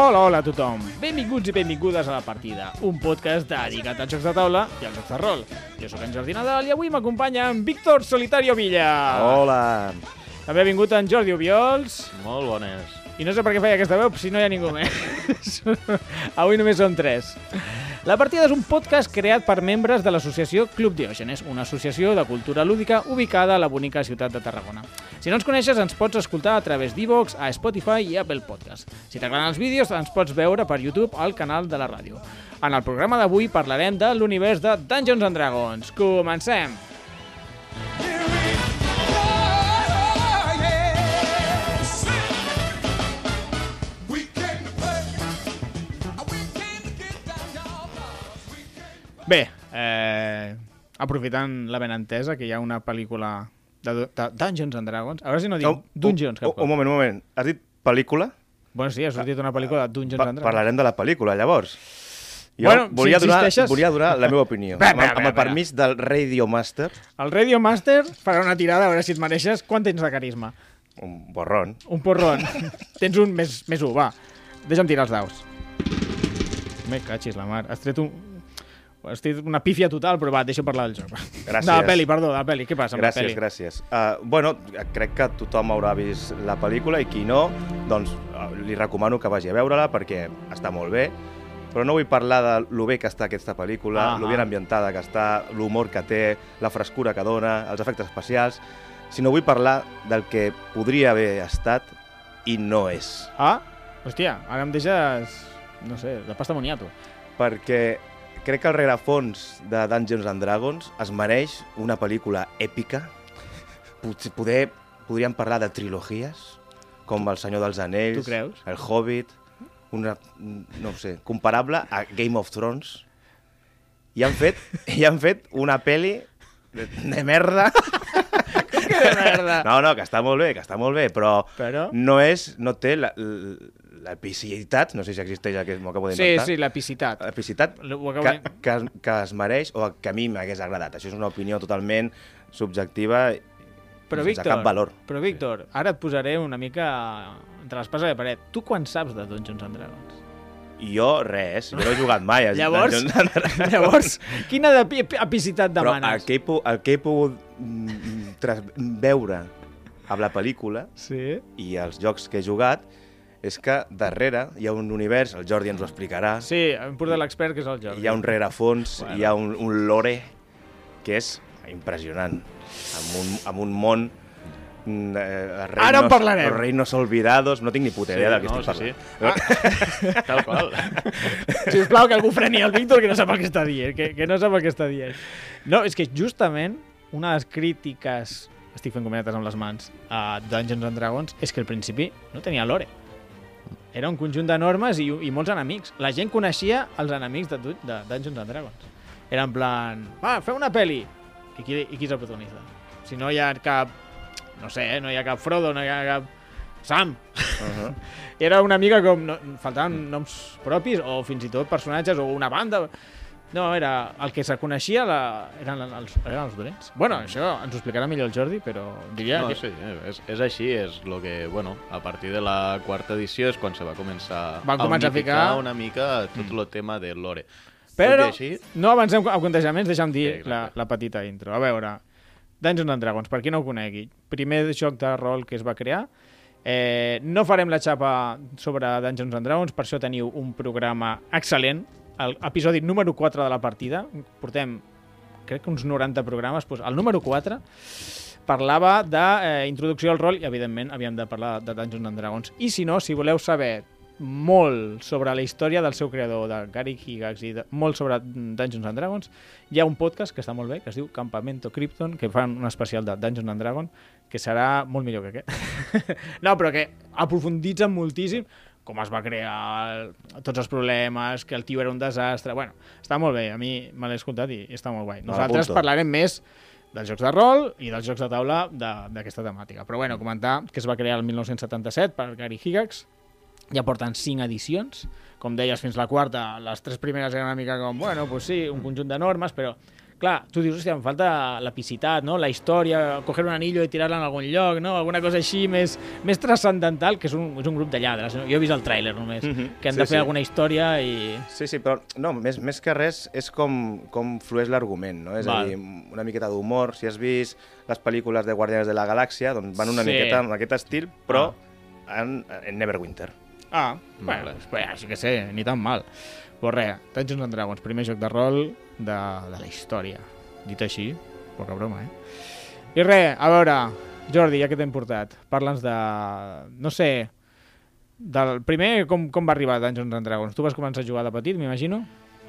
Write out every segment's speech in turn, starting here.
Hola, hola a tothom. Benvinguts i benvingudes a La Partida, un podcast dedicat als jocs de taula i als jocs de rol. Jo sóc en Jordi Nadal i avui m'acompanya en Víctor Solitario Villa. Hola! També ha vingut en Jordi Obiols. Molt bones. I no sé per què feia aquesta veu, si no hi ha ningú més. avui només som tres. La Partida és un podcast creat per membres de l'associació Club Diògenes, una associació de cultura lúdica ubicada a la bonica ciutat de Tarragona. Si no ens coneixes, ens pots escoltar a través d'Evox, a Spotify i Apple Podcast. Si t'agraden els vídeos, ens pots veure per YouTube al canal de la ràdio. En el programa d'avui parlarem de l'univers de Dungeons and Dragons. Comencem! Bé, eh, aprofitant la benentesa que hi ha una pel·lícula de, de Dungeons and Dragons, a veure si no dic Un- Dungeons. Un, un, un moment, un moment. Has dit pel·lícula? Bueno, sí, ha sortit una pel·lícula de Dungeons Pa and Dragons. parlarem de la pel·lícula, llavors. Jo Bueno, si volia, donar, insisteixes- volia donar la meva opinió. Bé, amb, bé, amb bé, el bé. permís del Radio Master, El Radio Master farà una tirada a veure si et mereixes. Quant tens de carisma? un borrón. Un porron. tens un més, més un, va. Deixa'm tirar els daus. Me catxis la mar. Has tret un... Tret una pífia total, però va, deixa parlar del joc. Gràcies. De la pel·li, perdó, de la pel·li. Què passa amb la Gràcies, pel·li? gràcies. Uh, bueno, crec que tothom haurà vist la pel·lícula i qui no, doncs uh, li recomano que vagi a veure-la perquè està molt bé. Però no vull parlar de lo bé que està aquesta pel·lícula, Ah, lo ben ambientada que està, l'humor que té, la frescura que dona, els efectes especials, sinó vull parlar del que podria haver estat i no és. Ah, hòstia, ara em deixes... No sé, de pasta moniato. Perquè crec que el rerefons de Dungeons and Dragons es mereix una pel·lícula èpica. Potser poder, podríem parlar de trilogies, com El Senyor dels Anells? El Hobbit, una, no sé, comparable a Game of Thrones. I han fet, i han fet una pel·li de, de merda. Que merda! No, no, que està molt bé, que està molt bé, però, Però... no és, no té la- l'epicitat, no sé si existeix aquest, m'ho acabo Sí, d'inventar. sí, l'epicitat. L'epicitat acabo que, de- que, que es mereix o que a mi m'hagués agradat. Això és una opinió totalment subjectiva Però, sense Víctor, cap valor. però, Víctor, ara et posaré una mica entre l'espasa i la paret. Tu quan saps de Dungeons and Dragons? Jo, res, jo no he jugat mai. a Llavors, Dungeons and Dragons. llavors quina de pi- epicitat Però el demanes? que, he, el que he pogut mm, tras, veure amb la pel·lícula Sí? i els jocs que he jugat és que darrere hi ha un univers, el Jordi ens ho explicarà, Sí, hem portat l'expert, que és el Jordi. hi ha un rerefons, Bueno. hi ha un, un lore que és impressionant, amb un, amb un món mm, eh, reinos, Ara en parlarem. Reinos olvidados, no tinc ni puta idea Sí, del que no, estic sí, parlant. Ah. Tal qual. Sisplau, que algú freni el Víctor, que no sap el que està dient, que, que no sap el que està dient. No, és que justament una de les crítiques, estic fent cometes amb les mans, a Dungeons and Dragons, és que al principi no tenia lore. Era un conjunt de normes i, i molts enemics. La gent coneixia els enemics de, de Dungeons and Dragons. Era en plan, va, feu una pel·li. I qui, i qui és el protagonista? Si no hi ha cap, no sé, eh, no hi ha cap Frodo, no hi ha cap Sam. Uh -huh. Era una mica com... No, faltaven noms propis o fins i tot personatges o una banda. No, era el que se coneixia la, eren, els, eren els dolents. Bueno, això ens ho explicarà millor el Jordi, però diria No, que... sí, és, és així, és el que, bueno, a partir de la quarta edició és quan se va començar Van començar a unificar ficar- una mica tot el tema de lore. Però així, no avancem a contejaments, deixa'm dir Sí, la, la petita intro. A veure, Dungeons and Dragons, per qui no ho conegui, primer joc de rol que es va crear, eh, no farem la xapa sobre Dungeons and Dragons, per això teniu un programa excel·lent, el episodi número 4 de la partida, portem crec que uns 90 programes, doncs el número 4 parlava d'introducció al rol i, evidentment, havíem de parlar de Dungeons and Dragons. I si no, si voleu saber molt sobre la història del seu creador, de Gary Gygax, i de, molt sobre Dungeons and Dragons, hi ha un podcast que està molt bé, que es diu Campamento Krypton, que fan un especial de Dungeons and Dragons, que serà molt millor que aquest. no, però que aprofunditza moltíssim com es va crear el, tots els problemes, que el tio era un desastre... Bueno, està molt bé, a mi me l'he escoltat i, i està molt guai. Nosaltres l'apunto. parlarem més dels jocs de rol i dels jocs de taula de- d'aquesta temàtica. Però bueno, comentar que es va crear el 1977 per Gary Gygax, ja porten cinc edicions, com deies, fins la quarta, les tres primeres eren una mica com, bueno, pues sí, un conjunt de normes, però clar, tu dius, hòstia, em falta l'epicitat, no? La història, coger un anillo i tirar-la en algun lloc, no? Alguna cosa així més, més transcendental, que és un, és un grup de lladres. No? Jo he vist el tràiler només, Mhm. que han Sí, de fer sí. alguna història i... Sí, sí, però no, més, més que res és com, com flueix l'argument, no? És Val. a dir, una miqueta d'humor. Si has vist les pel·lícules de Guardianes de la Galàxia, doncs van una Sí. miqueta amb aquest estil, però en, en Neverwinter. Ah, bueno, Vale. pues, així que sé, ni tan mal. Pues res, Dungeons and Dragons, primer joc de rol de, de la història. Dit així, poca broma, eh? I res, a veure, Jordi, ja que t'hem portat, parla'ns de... no sé, del primer, com, com va arribar Dungeons and Dragons? Tu vas començar a jugar de petit, m'imagino?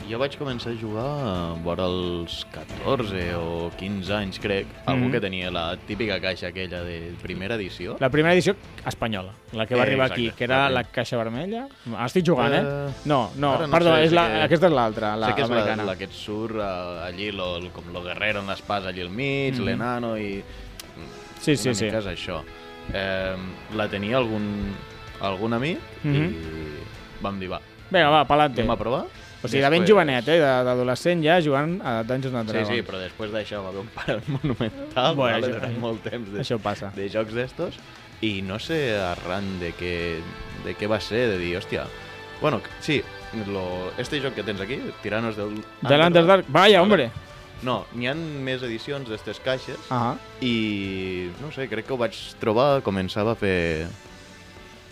Jo vaig començar a jugar vora els 14 o 15 anys, crec. Algú Mhm. que tenia la típica caixa aquella de primera edició. La primera edició espanyola, la que va Eh, arribar exacte, aquí, que era la la caixa vermella. Ah, Estic jugant, eh? Eh, No, no, ara no perdó, sé, és sí la, que- aquesta és l'altra, la sé que és la, americana. la que et surt uh, allí, lo, el, com lo guerrero en l'espàs allí al mig, Mhm. l'enano i... Sí, sí, una sí. mica és això. Eh, la tenia algun, algun amic Mhm. i vam dir, va, Vinga, va, pa'lante. anem a provar. O sigui, de ben jovenet, eh? d'adolescent ja jugant a Dungeons and Sí, Dragons. sí, però després d'això va haver un parell monumental Bueno, vale, això- durant molt temps de, Això passa. de jocs d'estos i no sé arran de què, de què va ser, de dir, hòstia, bueno, sí, lo, este joc que tens aquí, Tiranos del... De l'Underdark, vaya, Vale. hombre. No, n'hi ha més edicions d'estes caixes Ah, i, no sé, crec que ho vaig trobar, començava a fer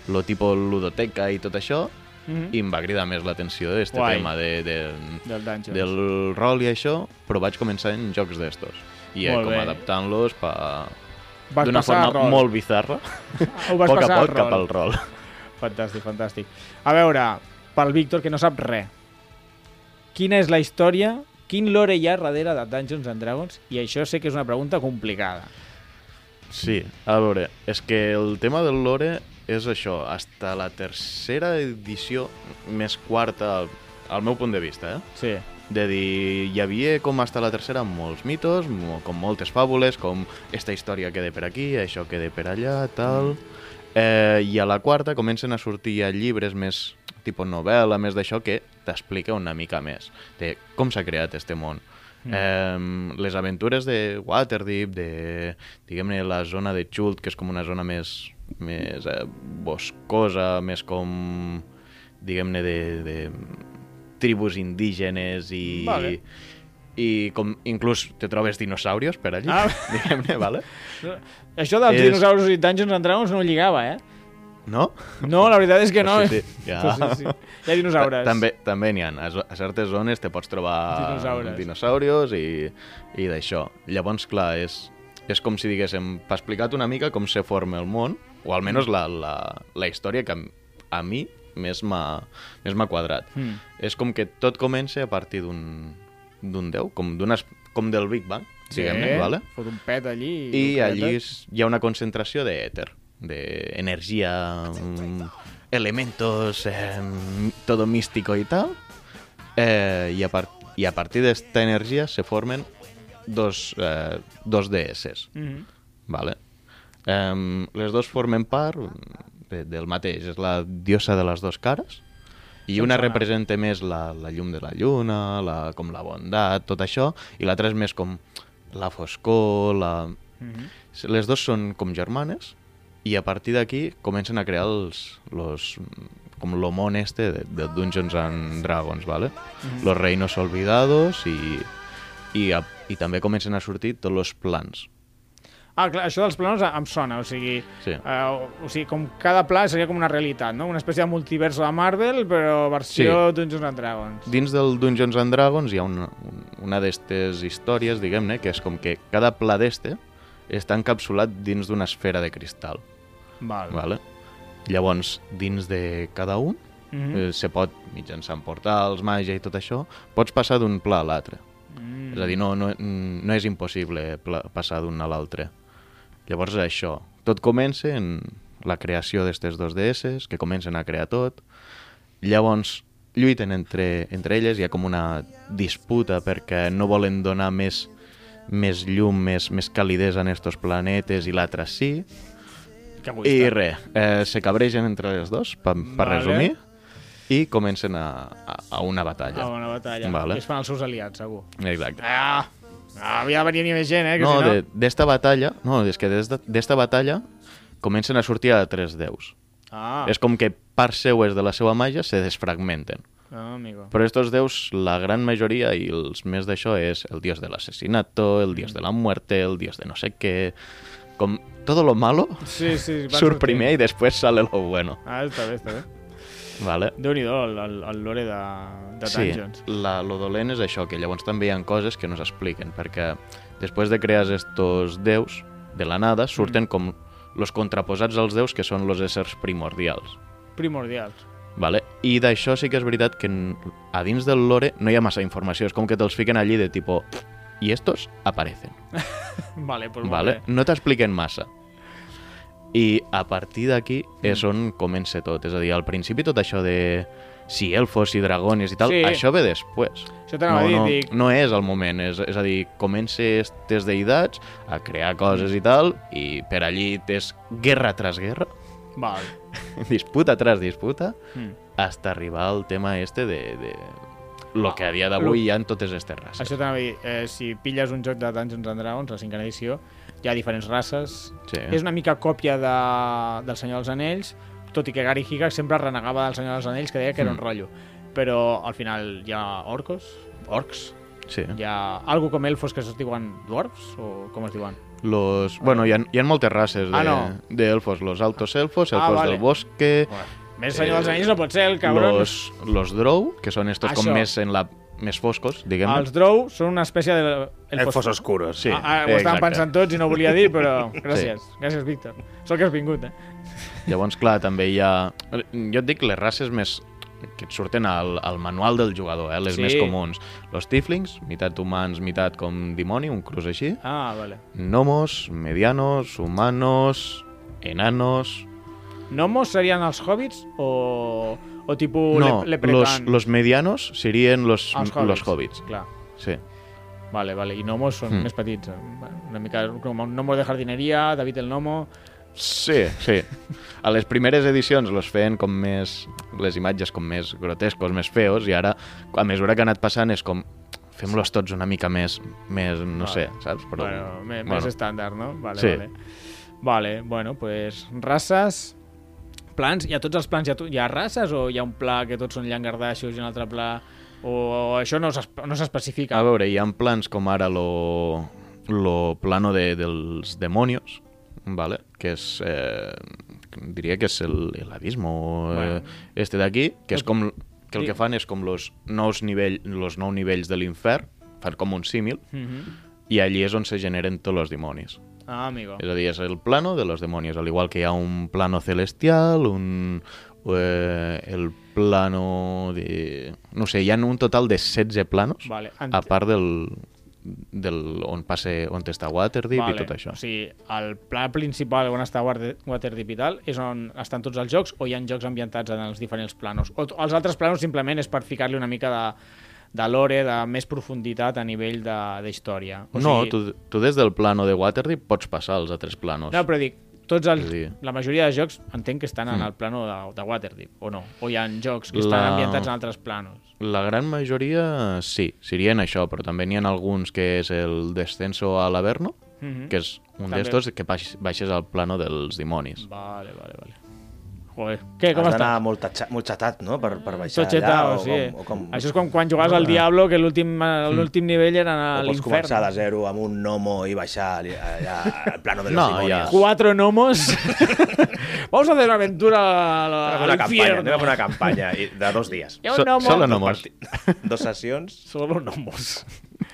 lo tipo ludoteca i tot això mm i em va cridar més l'atenció Guai. tema de, de, del Dungeons. del rol i això, però vaig començar en jocs d'estos. I eh, com adaptant-los pa... D'una forma molt bizarra, Ho vas poc a poc cap al rol. Fantàstic, fantàstic. A veure, pel Víctor, que no sap res, quina és la història, quin lore hi ha darrere de Dungeons and Dragons? I això sé que és una pregunta complicada. Sí, a veure, és que el tema del lore és això, hasta la tercera edició, més quarta, al, al meu punt de vista, eh? Sí. de dir, hi havia com hasta la tercera molts mitos, com moltes fàbules, com esta història queda per aquí, això queda per allà, tal... Eh, I a la quarta comencen a sortir ja llibres més tipus novel·la, més d'això, que t'explica una mica més de com s'ha creat este món. Mm. Eh, les aventures de Waterdeep, de, diguem-ne, la zona de Chult, que és com una zona més, més eh, boscosa, més com, diguem-ne, de, de tribus indígenes i... Vale. i com inclús te trobes dinosaurios per allí, Ah. diguem-ne, vale? Això dels És- dinosaures i Dungeons and Dragons no lligava, eh? No? No, la veritat és que no. Sí, sí, ja. Però sí, sí. Hi ha dinosaures. Ta- També, també n'hi ha. A, certes zones te pots trobar Dinosaures. dinosaurios i, i d'això. Llavors, clar, és, és com si diguéssim, t'ha explicat una mica com se forma el món, o almenys la, la, la història que a, mi més m'ha quadrat. Mm. És com que tot comença a partir d'un d'un déu, com, d'unes- com del Big Bang, diguem-ne, vale? Fot un pet allí. I allí és, hi ha una concentració d'èter, d'energia, mm, elementos, eh, todo místico y tal. Eh, y, a par- y a partir de esta energía se formen dos, eh, dos DS. Mhm. Vale? Eh, les dos formen part de, del mateix. És la diosa de les dues cares i una representa més la, la llum de la lluna, la, com la bondat, tot això, i l'altra és més com la foscor, la... Mhm. Les dos són com germanes i a partir d'aquí comencen a crear els, los, com lo món este de, de Dungeons and Dragons, ¿vale? Los reinos olvidados i, i, a, i també comencen a sortir tots els plans. Ah, clar, això dels plans em sona, o sigui, Sí. uh, o sigui, com cada pla seria com una realitat, no? Una espècie de multiverso de Marvel, però versió Dungeons and Dragons. Dins del Dungeons and Dragons hi ha una, un- una d'estes històries, diguem-ne, que és com que cada pla d'este està encapsulat dins d'una esfera de cristal. Val. Vale? Llavors, dins de cada un, Mhm. eh, se pot, mitjançant portals, màgia i tot això, pots passar d'un pla a l'altre. Mm. És a dir, no, no, no és impossible passar d'un a l'altre. Llavors és això. Tot comença en la creació d'estes dos DS, que comencen a crear tot. Llavors lluiten entre, entre elles, hi ha com una disputa perquè no volen donar més, més llum, més, més calidesa en estos planetes i l'altre sí. I res, eh, se cabregen entre les dos, per, per Vale. resumir, i comencen a, a, a una batalla. A una batalla. Vale. Que es fan els seus aliats, segur. Exacte. Ah, Ah, havia de venir ni més gent, eh? Que no, si no... de- d'esta batalla... No, és que des de- d'esta batalla comencen a sortir a tres déus. Ah, És com que parts seues de la seva màgia se desfragmenten. ah, amigo. Però estos déus, la gran majoria, i els més d'això, és el dios de l'assassinato, el dios de la muerte, el dios de no sé què... Com todo lo malo Sí, sí. surt primer i després sale lo bueno. Ah, està bé, està bé. Vale? Déu-n'hi-do, el, el, el lore de, de Sí, Dungeons. la, lo dolent és això, que llavors també hi ha coses que no s'expliquen, perquè després de crear estos déus, de la nada, surten Mm. com los contraposats als déus, que són los éssers primordials. Primordials. Vale? I d'això sí que és veritat que a dins del lore no hi ha massa informació, és com que te'ls fiquen allí de tipo i estos aparecen, Vale, pues vale? no t'expliquen massa. I a partir d'aquí Mm. és on comença tot, és a dir, al principi tot això de si elfos i dragones i tal, Sí. això ve després. Això no, no, dic... no és el moment, és, és a dir, comença estes deïtats a crear coses i tal, i per allí és guerra tras guerra, Val. disputa tras disputa, Mm. hasta arribar al tema este de, de lo que a dia d'avui hi ha en totes aquestes races. Això dir, eh, si pilles un joc de Dungeons and Dragons, la cinquena edició, hi ha diferents races. Sí. És una mica còpia de, del Senyor dels Anells, tot i que Gary Gygax sempre renegava del Senyor dels Anells, que deia que era un Mm. rotllo. Però al final hi ha orcos, orcs, Sí. hi ha algo com elfos que es diuen dwarfs, o com es diuen? Los, bueno, hi ha, hi ha moltes races de, Ah, no. de elfos, los altos elfos, Ah, elfos vale. del bosque, Bueno, més Senyor dels Eh, Anells no pot ser, el cabron. los, los drow, que són estos com Això. més en la més foscos, diguem-ne. Els drow són una espècie de... Elfos oscuros. Sí, ah, ah, ho estàvem pensant tots i no volia dir, però gràcies. Gràcies, Víctor. Sort que has vingut, eh? Llavors, clar, també hi ha... Jo et dic les races més que et surten al, al manual del jugador, eh? les Sí. més comuns. Los tieflings, meitat humans, meitat com dimoni, un cruz així. Ah, vale. Gnomos, medianos, humanos, enanos... Nomos serien els hobbits o, o tipus no, le, los, leprechaun? los medianos serien los, Els los hobbits. Clar. Sí. Vale, vale. I gnomos són Mm. més petits. eh? Una mica com un gnomo de jardineria, David el Gnomo... Sí, sí. A les primeres edicions los feien com més... les imatges com més grotescos, més feos, i ara, a mesura que ha anat passant, és com... Fem-los tots una mica més, més no Vale. sé, saps? Però, bueno, me, bueno. més estàndard, no? Vale, Sí. vale. Vale, bueno, pues races, plans, hi ha tots els plans, hi ha, hi ha races o hi ha un pla que tots són llangardaixos i un altre pla o, o això no s'esp- no s'especifica? A veure, hi ha plans com ara lo, lo plano de, dels demonios, vale? que és, eh, diria que és el, el abismo Bueno. eh, este d'aquí, que és com que el que fan és com los nous, nivell, los nou nivells de l'infern, fan com un símil, Mhm. i allí és on se generen tots els dimonis. Ah, amigo. És a dir, és el plano de los demonios, al igual que hi ha un plano celestial, un, eh, el plano de... No sé, hi ha un total de 16 planos, Vale. ent- a part del, del on passe, on està Waterdeep vale. i tot això. O sigui, el pla principal on està Water- Waterdeep i tal és on estan tots els jocs o hi ha jocs ambientats en els diferents planos? O els altres planos simplement és per ficar-li una mica de, de lore, de més profunditat a nivell de, de història. O no, sigui, tu, tu des del plano de Waterdeep pots passar als altres planos. No, però dic, tots els, dir- la majoria de jocs entenc que estan en Mm. el plano de, de Waterdeep, o no? O hi ha jocs que estan La- ambientats en altres planos? La gran majoria sí, serien això, però també n'hi ha alguns que és el descenso a l'Averno, Mhm. que és un d'estos que baix- baixes al plano dels dimonis. Vale, vale, vale. Joder, què, com Has està? d'anar molt, tatxa- molt xatat, no?, per, per baixar Tot allà. sí. O com, o com, Això és com quan jugaves al Diablo, que l'últim l'últim nivell era a o pots l'infern. començar de zero amb un gnomo i baixar allà, allà al plano de los No, demonios. ja. Cuatro gnomos. Vamos a hacer una aventura a infierno. anem a fer una campanya i- de dos dies. Hi ha un So- solo gnomos. Dos sessions. Solo gnomos.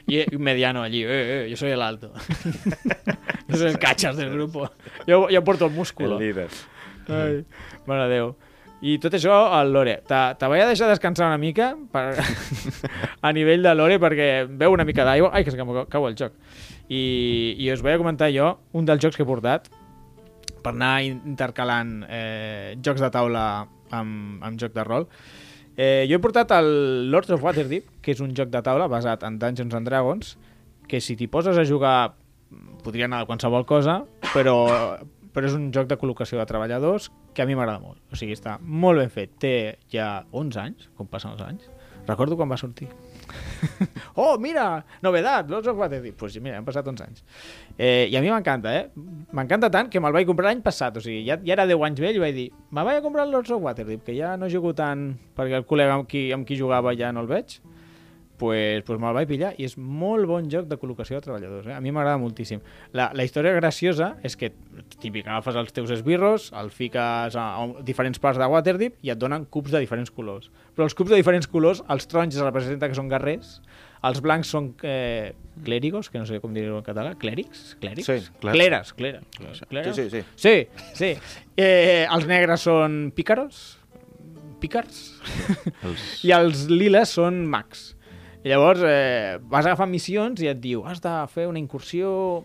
Y un mediano allí. Eh, eh, yo soy el alto. yo soy el cachas del grupo. Yo, yo porto el músculo. El líder. Ai, mare Déu. I tot això, el Lore. Te, te vaig a deixar descansar una mica per, a nivell de Lore perquè veu una mica d'aigua. Ai, que se cau, el joc. I, I us vaig a comentar jo un dels jocs que he portat per anar intercalant eh, jocs de taula amb, amb joc de rol. Eh, jo he portat el Lords of Waterdeep, que és un joc de taula basat en Dungeons and Dragons, que si t'hi poses a jugar podria anar de qualsevol cosa, però, però és un joc de col·locació de treballadors que a mi m'agrada molt. O sigui, està molt ben fet. Té ja 11 anys, com passen els anys. Recordo quan va sortir. oh, mira, novedat, Lords of Waterdeep. Doncs pues, mira, han passat uns anys. Eh, I a mi m'encanta, eh? M'encanta tant que me'l vaig comprar l'any passat. O sigui, ja, ja era 10 anys vell i vaig dir, me vaig a comprar Lords of Waterdeep, que ja no jugo tant perquè el col·lega amb qui, amb qui jugava ja no el veig pues, pues me'l vaig pillar i és molt bon joc de col·locació de treballadors. Eh? A mi m'agrada moltíssim. La, la història graciosa és que típic, agafes els teus esbirros, el fiques a, a diferents parts de Waterdeep i et donen cubs de diferents colors. Però els cubs de diferents colors, els taronges representen que són guerrers, els blancs són eh, clèrigos, que no sé com dir-ho en català, clèrics? Clèrics? Sí, clar. Cleres, clera. cleres. Sí, sí, sí. Sí, sí. Eh, els negres són pícaros, pícars, Els... i els liles són mags. I llavors eh, vas agafar missions i et diu has de fer una incursió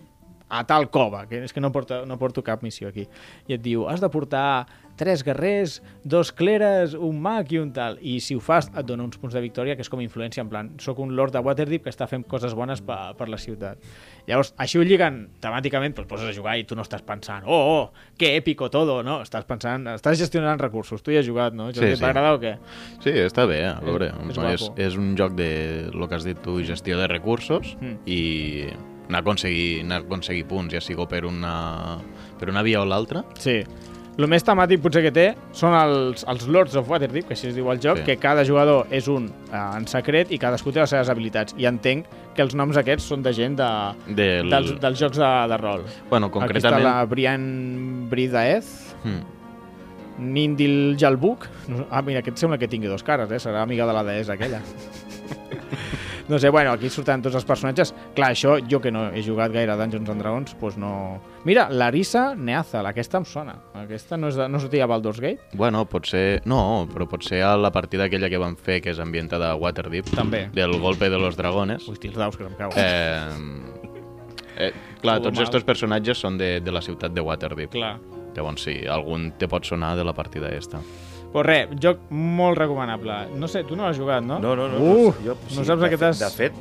a tal cova, que és que no porto, no porto cap missió aquí. I et diu, has de portar tres guerrers, dos cleres, un mag i un tal. I si ho fas, et dona uns punts de victòria, que és com influència, en plan, sóc un lord de Waterdeep que està fent coses bones per, per la ciutat. Llavors, així ho lliguen temàticament, però et poses a jugar i tu no estàs pensant, oh, oh, que èpico todo, no? Estàs pensant, estàs gestionant recursos, tu hi has jugat, no? Sí, Sí, sí. T'agrada o què? Sí, està bé, a veure, és és, és, és un joc de, el que has dit tu, gestió de recursos Mm. i anar a aconseguir, anar a aconseguir punts, ja sigui per una, per una via o l'altra. Sí. El més temàtic potser que té són els, els Lords of Waterdeep, que així es diu el joc, Sí. que cada jugador és un eh, en secret i cadascú té les seves habilitats. I entenc que els noms aquests són de gent de, Del... dels, dels jocs de, de rol. Bueno, Aquí està concretament... la Brian Bridaez, Mm. Nindil Jalbuk. Ah, mira, aquest sembla que tingui dos cares, eh? serà amiga de la deessa aquella. no sé, bueno, aquí surten tots els personatges. Clar, això, jo que no he jugat gaire a Dungeons and Dragons, doncs no... Mira, Larissa Neazal, aquesta em sona. Aquesta no, és de, no sortia a Baldur's Gate? Bueno, potser... No, però potser a la partida aquella que van fer, que és ambientada a Waterdeep, També. del golpe de los dragones, Hosti, els daus que em cauen. eh, eh, clar, Todo tots mal. estos personatges són de, de la ciutat de Waterdeep. Clar. Llavors sí, algun te pot sonar de la partida esta. Pues res, joc molt recomanable. No sé, tu no l'has jugat, no? No, no, no. Uh, jo, no saps de, a què fet-. De fet,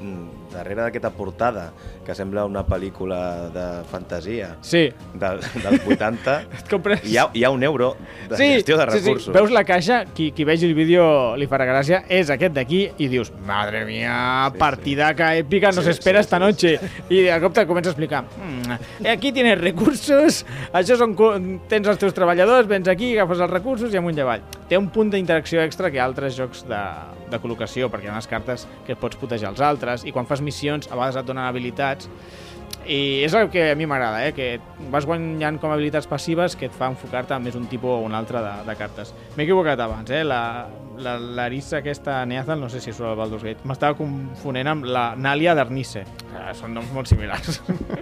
darrere d'aquesta portada, que sembla una pel·lícula de fantasia Sí, del, dels 80, et compres... hi ha, hi ha un euro de sí, gestió de sí, recursos. sí, veus la caixa, qui, qui vegi el vídeo li farà gràcia, és aquest d'aquí i dius, madre mía, Sí, partidaca épica, no Sí, s'espera sí, esta sí, noche. I de cop te comença a explicar, mm, aquí tienes recursos, això són, tens els teus treballadors, vens aquí, agafes els recursos i amunt i avall. Té un punt d'interacció extra que altres jocs de, de col·locació, perquè hi ha unes cartes que pots putejar els altres, i quan fas missions a vegades et donen habilitats, i és el que a mi m'agrada, eh? que vas guanyant com habilitats passives que et fa enfocar-te en més un tipus o un altre de, de cartes. M'he equivocat abans, eh? la, la Larissa aquesta Neazal, no sé si surt al Baldur's Gate, m'estava confonent amb la Nàlia d'Arnisse. Eh, són noms molt similars.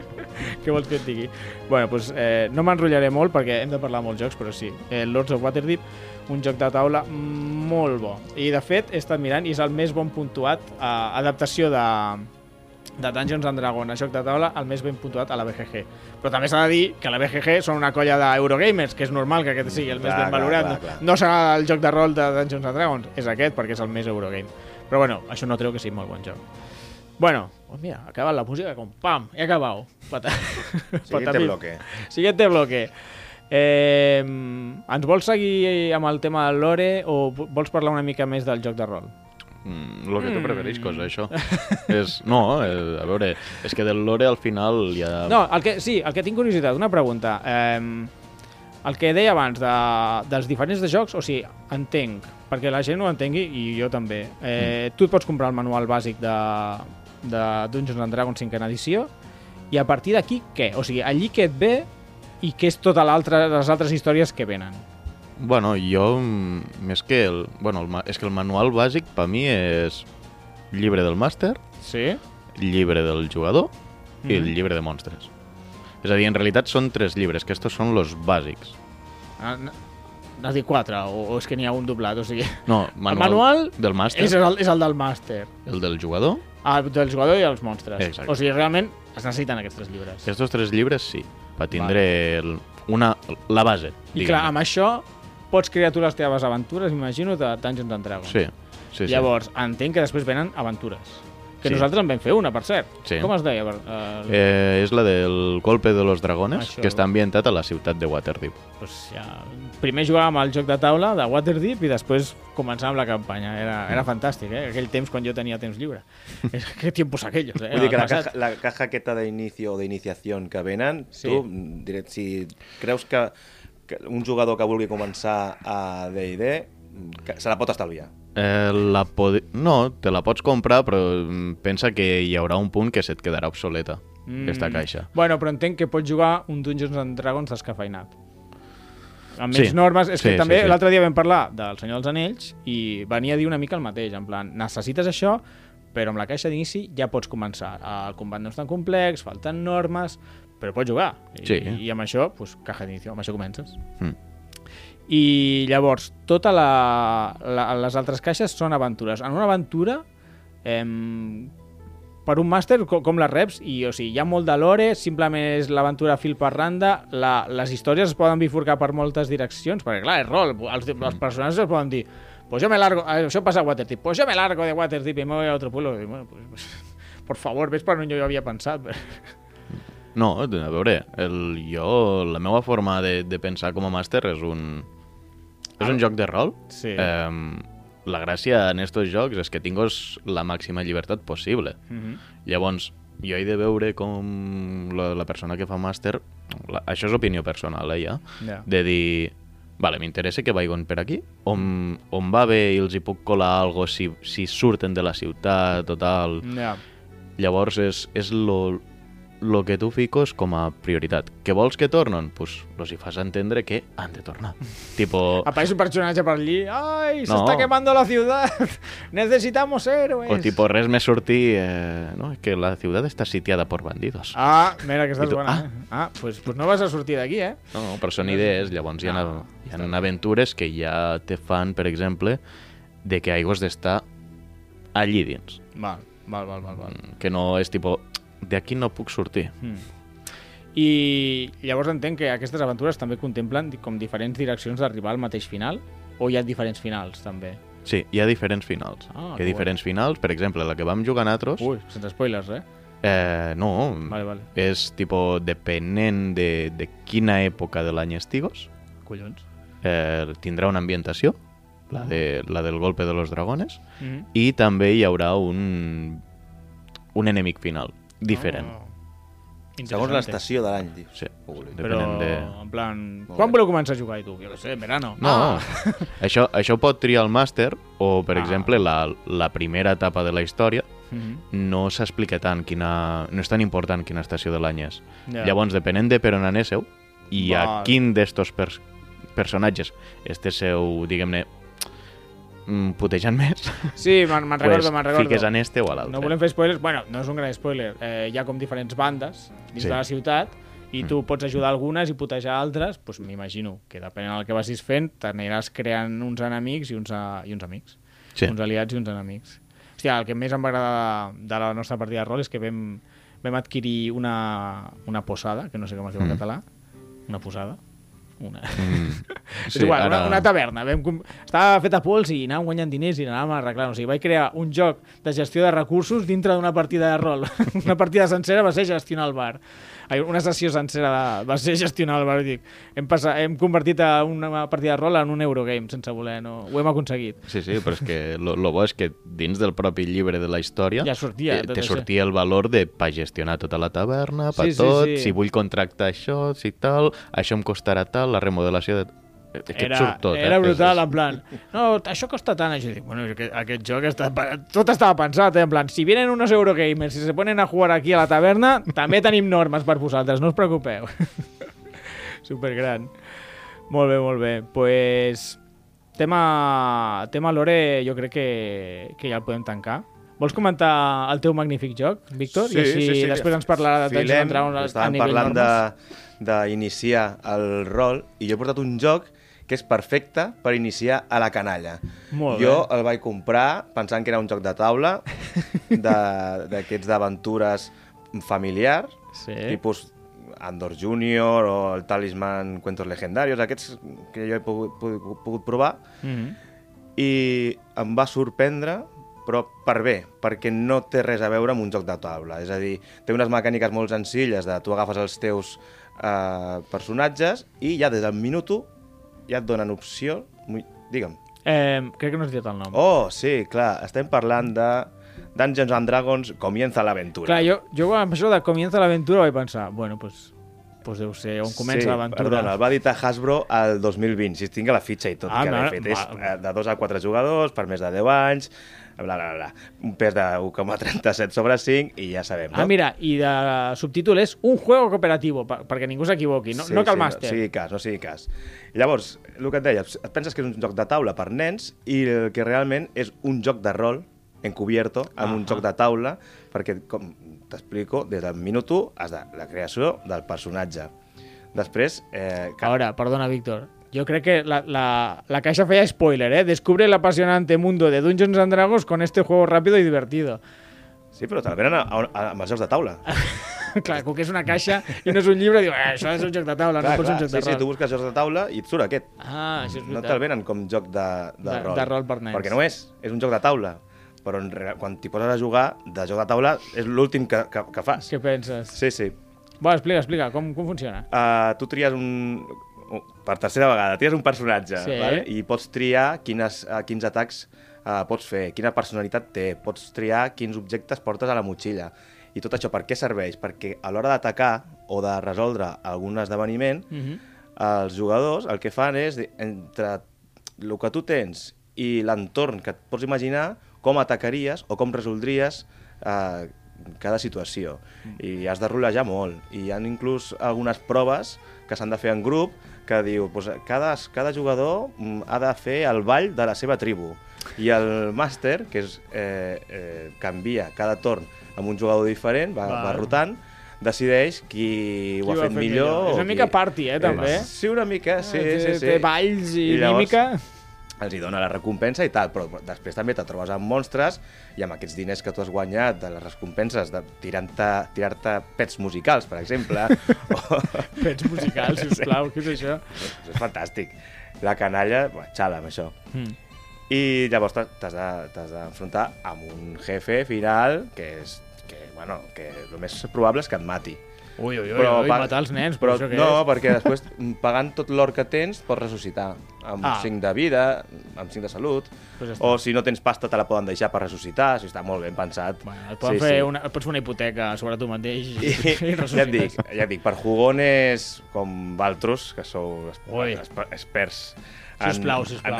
Què vols que et digui? bueno, doncs, eh, no m'enrotllaré molt perquè hem de parlar molts jocs, però sí. Eh, Lords of Waterdeep, un joc de taula molt bo. I de fet, he estat mirant i és el més bon puntuat a adaptació de, de Dungeons and Dragons, a joc de taula, el més ben puntuat a la BGG. Però també s'ha de dir que la BGG són una colla d'Eurogamers, que és normal que aquest sigui el més Clar, ben clar, valorat. clar, no? clar. no serà el joc de rol de Dungeons and Dragons, és aquest, perquè és el més Eurogame. Però bueno, això no treu que sigui molt bon joc. Bueno, oh, mira, ha acabat la música com pam, he acabat. Pata... Siguiente bloque. Siguiente bloque. Eh, ens vols seguir amb el tema del lore o vols parlar una mica més del joc de rol? Mm, lo que tu preferiscos, això. és, no, eh, a veure, és que del lore al final ja... No, el que, sí, el que tinc curiositat, una pregunta. Eh, el que deia abans de, dels diferents de jocs, o sigui, entenc, perquè la gent ho entengui i jo també. Eh, Tu et pots comprar el manual bàsic de, de Dungeons and Dragons 5 edició i a partir d'aquí què? O sigui, allí què et ve i què és tota l'altra les altres històries que venen? Bueno, jo, mm, més que el... Bueno, el, és que el manual bàsic per mi és llibre del màster, Sí? llibre del jugador i el Mhm. llibre de monstres. És a dir, en realitat són tres llibres, que estos són los bàsics. Ah, N'has dit quatre, o, o és que n'hi ha un doblat? O sigui, No, el manual del màster, és el, és el del màster. el del jugador. Ah, del jugador i els monstres. Exacte. O sigui, realment es necessiten aquests tres llibres. Estos tres llibres sí, per tindre el, una, la base. I clar, amb això pots crear tu les teves aventures, imagino, de Dungeons and Dragons. Sí, sí, sí. Llavors, entenc que després venen aventures. Que Sí. nosaltres en vam fer una, per cert. Sí. Com es deia? Eh, Eh, és la del Golpe de los Dragones, Això. que està ambientat a la ciutat de Waterdeep. pues ja... Primer jugàvem al joc de taula de Waterdeep i després començàvem la campanya. Era, era fantàstic, eh? Aquell temps quan jo tenia temps lliure. És que tiempos aquellos, eh? Vull dir que la caja, la caja aquesta d'inicio o d'iniciació que venen, Sí. tu, direct, si creus que, que un jugador que vulgui començar a D&D se la pot estalviar. Eh, la pod... No, te la pots comprar, però pensa que hi haurà un punt que se't quedarà obsoleta, mm. aquesta caixa. Bueno, però entenc que pots jugar un Dungeons and Dragons descafeinat. Amb Sí. normes. És Sí, que sí, també sí. l'altre dia vam parlar del Senyor dels Anells i venia a dir una mica el mateix, en plan, necessites això, però amb la caixa d'inici ja pots començar. El combat no és tan complex, falten normes, però pots jugar. I, Sí. i amb això, pues, caja d'inici, amb això comences. Mm. I llavors, totes la, la, les altres caixes són aventures. En una aventura, em, per un màster, com, com les reps, i o sigui, hi ha molt de lore, simplement és l'aventura fil per randa, la, les històries es poden bifurcar per moltes direccions, perquè clar, és rol, els, els personatges es poden dir pues yo me largo, eh, això passa a Waterdeep, pues yo me largo de Waterdeep y me voy a otro pueblo. I, bueno, pues, pues, por favor, ves per on jo havia pensat. No, a veure, el, jo, la meva forma de, de pensar com a màster és un, és un joc de rol. Sí. Eh, la gràcia en estos jocs és que tingues la màxima llibertat possible. Mm -hmm. Llavors, jo he de veure com la, la persona que fa màster, la, això és opinió personal, eh, ja, Ja. de dir, vale, m'interessa que vagin per aquí, on, on va bé i els hi puc colar algo si, si surten de la ciutat o tal. Ja. Llavors és, és lo, lo que tu fiques com a prioritat. Que vols que tornen? Pues los hi fas entendre que han de tornar. tipo, Apareix un personatge per allí, ¡ay, se No. está quemando la ciudad! ¡Necesitamos héroes! o tipo res més sortir, eh, no, es que la ciutat està sitiada por bandidos. Ah, mira, que estàs tu, bona, ah. eh? Ah, pues, pues no vas a sortir d'aquí, eh? No, no, però són idees, llavors hi ha, No, hi ha aventures que ja te fan, per exemple, de que aigües d'estar allí dins. Val, val, val, val. val. Que no és tipo, d'aquí no puc sortir. Mm. I llavors entenc que aquestes aventures també contemplen com diferents direccions d'arribar al mateix final? O hi ha diferents finals, també? Sí, hi ha diferents finals. Ah, hi que ha diferents finals, per exemple, la que vam jugar nosaltres, Ui, sense spoilers, eh? eh, no, Vale, vale. és tipo, depenent de, de quina època de l'any estigues, Collons. eh, tindrà una ambientació, la, de, la del golpe de los dragones, Mm -hmm. i també hi haurà un, un enemic final, diferent. Oh. Segons l'estació de l'any, dius. Sí, Però, de... en plan, quan voleu començar a jugar i tu? Jo què sé, en verano. No, Ah! això, això pot triar el màster o, per Ah. exemple, la, la primera etapa de la història Mhm. no s'explica tant quina... no és tan important quina estació de l'any és. Ja. Llavors, depenent de per on anéssiu i Val. a quin d'estos pers personatges estesseu, diguem-ne, mm, putejant més, Sí, me'n me recordo, pues, me'n recordo. fiques en este o a l'altre. No volem fer spoilers, bueno, no és un gran spoiler. Eh, hi ha com diferents bandes dins Sí. de la ciutat i tu pots ajudar algunes i putejar altres, doncs m'imagino que depenent del que vagis fent t'aniràs creant uns enemics i uns, a, i uns amics. Sí. Uns aliats i uns enemics. Hòstia, el que més em va agradar de, de la nostra partida de rol és que vam, vam adquirir una, una posada, que no sé com es diu en Mm. català, una posada, una... Mm. és igual, una, una taverna. Vam, com- estava feta a pols i anàvem guanyant diners i anàvem arreglant. O sigui, vaig crear un joc de gestió de recursos dintre d'una partida de rol. una partida sencera va ser gestionar el bar. Ai, Una sessió sencera de, va ser gestionar el bar. Dic, hem, passat, hem convertit a una partida de rol en un Eurogame sense voler. No? Ho hem aconseguit. Sí, sí, però és que lo, lo bo és que dins del propi llibre de la història Ja sortia te això. sortia el valor de pa gestionar tota la taverna, pa Sí, sí, tot, sí. si vull contractar això, si tal, això em costarà tal, la remodelació de... És que Era, surt tot, era eh? brutal, És- en plan, no, això costa tant, això. Dic, bueno, aquest, aquest joc està, tot estava pensat, eh? en plan, si vienen unos Eurogamers i se ponen a jugar aquí a la taverna, també tenim normes per vosaltres, no us preocupeu. Supergran. Molt bé, molt bé. Pues, tema, tema lore jo crec que, que ja el podem tancar. Vols comentar el teu magnífic joc, Víctor? I així després ens parlarà de Dungeons Dragons a nivell parlant normes. de- d'iniciar el rol i jo he portat un joc que és perfecte per iniciar a la canalla. Molt jo bé. el vaig comprar pensant que era un joc de taula, de- d'aquests d'aventures familiars, Sí. tipus Andor Junior o el Talisman Cuentos Legendarios, aquests que jo he pogut, pogut, pogut provar, Mhm. i em va sorprendre però per bé, perquè no té res a veure amb un joc de taula. És a dir, té unes mecàniques molt senzilles de tu agafes els teus eh, personatges i ja des del minut 1 ja et donen opció... Digue'm. Eh, crec que no has dit el nom. Oh, sí, clar, estem parlant de Dungeons and Dragons Comienza l'aventura. Clar, jo, jo amb això de Comienza l'aventura vaig pensar, bueno, pues, pues deu ser on comença sí, l'aventura. Perdona, el va editar Hasbro el 2020, si tinc la fitxa i tot, Ah, que l'he fet. És ma- eh, de 2 a 4 jugadors, per més de 10 anys, bla, bla, bla. Un pes de 1,37 sobre 5 i ja sabem, no? Ah, mira, i de subtítol és un juego cooperativo, per, perquè ningú s'equivoqui, no, no cal màster. No sigui cas, no sigui cas. Llavors, el que et deia, et penses que és un joc de taula per nens i el que realment és un joc de rol encubierto amb un Ahà. joc de taula perquè, com t'explico, des del minut 1 has de la creació del personatge. Després, eh, A veure, perdona, Víctor. Jo crec que la, la, la caixa feia spoiler, ¿eh? Descubre el apasionante mundo de Dungeons and Dragons con este juego rápido y divertido. sí, però te'l venen a, a, a, amb els jocs de taula. clar, com que és una caixa i no és un llibre, diu, eh, això és un joc de taula, no pot ser un joc sí, de sí, rol. tu busques jocs de taula i et surt aquest. Ah, això és No veritat. te'l venen com joc de, de, De- rol. de rol per nens. Perquè no és, és un joc de taula. Però en, quan t'hi poses a jugar, de joc de taula és l'últim que, que, que fas. Què penses? Sí, sí. Va, explica, explica, com, com funciona? Uh, tu tries un... Per tercera vegada, tries un personatge Sí. vale? i pots triar quines, uh, quins atacs uh, pots fer, quina personalitat té, pots triar quins objectes portes a la motxilla. I tot això per què serveix? Perquè a l'hora d'atacar o de resoldre algun esdeveniment, Uh -huh. els jugadors el que fan és, entre el que tu tens i l'entorn que et pots imaginar, com atacaries o com resoldries eh, cada situació. I has de rolejar molt. I hi ha inclús algunes proves que s'han de fer en grup que diu, pues, cada, cada jugador mm, ha de fer el ball de la seva tribu. I el màster, que és, eh, eh, canvia cada torn amb un jugador diferent, va, Val. va rotant, decideix qui, ho ha fet millor. És o una qui- mica party, eh, també. Sí, una mica, sí, té, sí, sí. Té balls i, I llavors- mímica. Els hi dona la recompensa i tal, però després també te trobes amb monstres i amb aquests diners que tu has guanyat de les recompenses de tirant-te tirar pets musicals, per exemple. o... Fets musicals, sisplau, què és això? és fantàstic. La canalla, buah, xala amb això. Mm. I llavors t'has t'has de- d'enfrontar amb un jefe final que és que, bueno, que el més probable és que et mati. Ui, ui, ui, però, ui pa- matar els nens, però però això què no, és? perquè després, pagant tot l'or que tens, pots ressuscitar. Amb Ah. 5 de vida, amb 5 de salut. Pues està. o si no tens pasta, te la poden deixar per ressuscitar. Si està molt ben pensat. Bueno, et, poden fer Una, et pots fer una hipoteca sobre tu mateix i, I, i ja et dic, ja et dic, per jugones com Valtros, que sou es- Ui. Experts Sisplau, sisplau.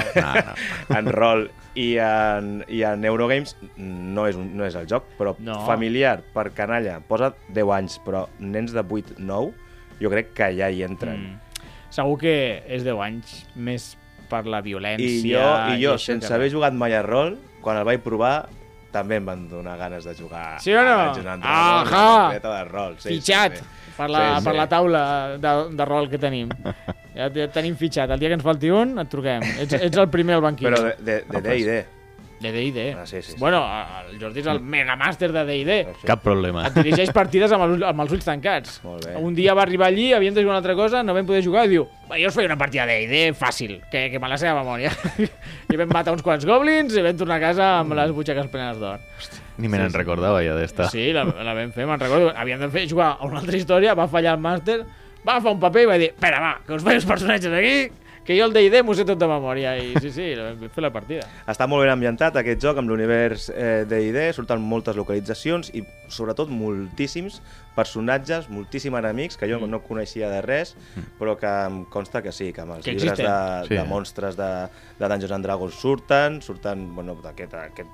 En, en rol i en, i en Eurogames no és, un, no és el joc, però No. familiar, per canalla, posa 10 anys, però nens de 8, 9, jo crec que ja hi entren. Mm. Segur que és 10 anys més per la violència... I jo, i jo això sense haver jugat mai a rol, quan el vaig provar, també em van donar ganes de jugar Sí o no? a Ahà! de rol. Sí, fitxat sí, sí. per, la, Sí, sí. per la taula de, de rol que tenim. Ja, et tenim fitxat. El dia que ens falti un, et truquem. Ets, ets el primer al banquillo. Però de de- de D&D. De D&D. Ah, sí, sí, sí. Bueno, el Jordi és el megamàster de D&D. Cap problema. Et dirigeix partides amb, els, amb els ulls tancats. Molt bé. Un dia va arribar allí, havíem de jugar una altra cosa, no vam poder jugar, i diu, "Va, jo us feia una partida de D&D fàcil, que, que me la sé a memòria. I vam matar uns quants goblins i vam tornar a casa amb les butxaques plenes d'or. Ni me n'en recordava ja d'esta. Sí, la, la vam fer, me'n recordo. Havíem de fer jugar a una altra història, va fallar el màster, va agafar un paper i va dir, espera, va, que us els personatges aquí, que jo el D&D m'ho sé tot de memòria. I sí, sí, vam fer la partida. Està molt ben ambientat aquest joc amb l'univers eh, D&D, surten moltes localitzacions i sobretot moltíssims personatges, moltíssims enemics que jo Mm. no coneixia de res, però que em consta que sí, que amb els Que llibres existen. de, Sí. de monstres de, de Dungeons and Dragons surten, surten, bueno, d'aquest...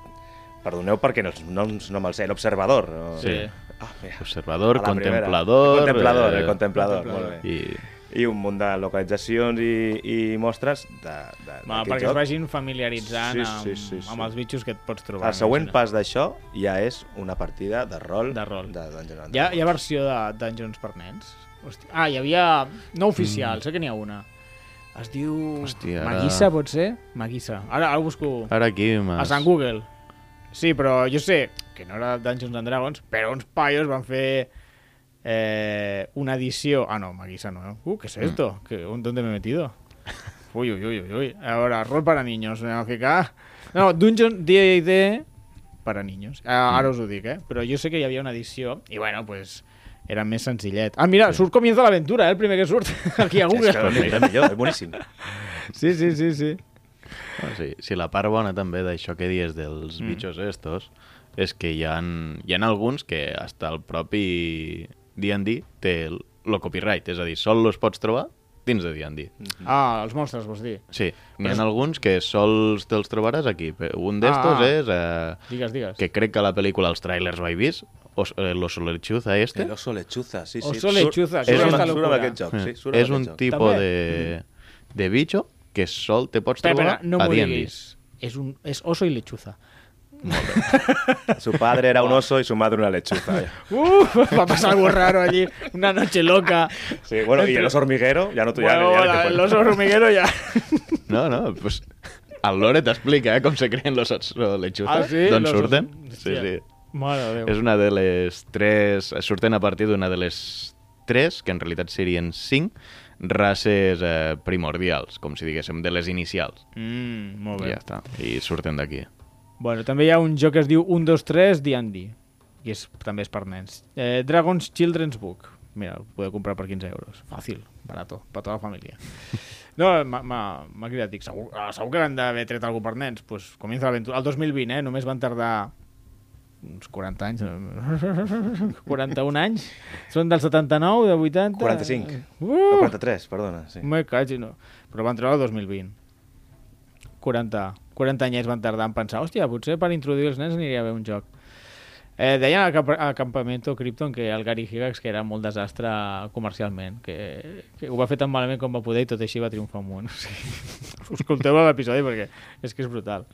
Perdoneu perquè els noms no me'ls sé, l'observador. No? Sí. Ah, mira. Observador, A la primera. contemplador... El contemplador, eh, el contemplador, contemplador. molt bé. I I un munt de localitzacions i, i mostres de, de, Va, d'aquest perquè joc. es vagin familiaritzant Sí, amb, sí, sí, sí. amb els bitxos que et pots trobar. El següent imagina. pas d'això ja és una partida de rol De rol. de Dungeons and Hi ha, Dragons. hi ha versió de Dungeons per nens? Hòstia. Ah, hi havia... No oficial, mm. sé que n'hi ha una. Es diu... Hòstia, ara- Maguissa, pot ser? Maguissa. Ara, ara busco ara aquí a m'has... Sant Google. Sí, però jo sé que no era Dungeons and Dragons, però uns paios van fer eh, una edició... Ah, no, Maguissa no. eh? Uh, ¿qué es esto? ¿Qué, ¿Dónde me he metido? Uy, uy, uy, uy, uy. Ahora, rol para niños. Me a ficar... No, Dungeon D&D per a niños. Ah, Ara us ho dic, eh? Però jo sé que hi havia una edició i, bueno, pues, era més senzillet. Ah, mira, surt Comienza l'aventura, eh? El primer que surt aquí a És Google. que no, era millor, és boníssim. Sí, sí, sí, sí. Bueno, sí, sí, la part bona també d'això que dies dels Mm. mm. bitxos estos és que hi ha, hi ha alguns que hasta el propi D&D té el, copyright, és a dir, sol los pots trobar dins de D&D. Ah, els monstres, vols dir? Sí, n'hi Però ha alguns que sols te'ls trobaràs aquí. Un d'estos Ah. és eh, Digues, digues. que crec que a la pel·lícula els trailers ho he vist, os, eh, l'oso lechuza este, El oso lechuza, sí, sí. Oso lechuza, Surt- és surt surt aquest joc, sí. Surt és un tipus de, de bitxo que sol te pots trobar espera, no a m'ho D&D. diguis. És, un, és oso i lechuza. Su padre era un oso y su madre una lechuza. Uh, va passar algo raro allí. Una noche loca. Sí, bueno, y el oso hormiguero, ya no, tú ya, Bueno, ya, te el oso hormiguero ya. No, no, pues el Lore t'explica eh, com se creen los oso lechuza, Ah, sí? d'on surten. Sí, sí. Mare Déu. És una de les tres... Surten a partir d'una de les tres, que en realitat serien cinc, races eh, primordials, com si diguéssim, de les inicials. Mm, molt I bé. ja està. I surten d'aquí. Bueno, també hi ha un joc que es diu 1, 2, 3 D&D. I és, també és per nens. Eh, Dragon's Children's Book. Mira, el podeu comprar per 15 euros. Fàcil, barato, per tota la família. No, m'ha- cridat, dic, segur, segur que han d'haver tret algú per nens. Pues comienza l'aventura. El 2020, eh? Només van tardar uns 40 anys. 41 anys. Són del 79, de 80... 45. Uh! No, 43, perdona. Sí. Me caig, no. Però van treure el 2020. 40, 40 anyets van tardar en pensar, hòstia, potser per introduir els nens aniria a haver un joc. Eh, deien al camp- al Campamento Krypton que el Gary Gygax que era molt desastre comercialment, que, que ho va fer tan malament com va poder i tot així va triomfar un món. O sigui, escolteu l'episodi perquè és que és brutal.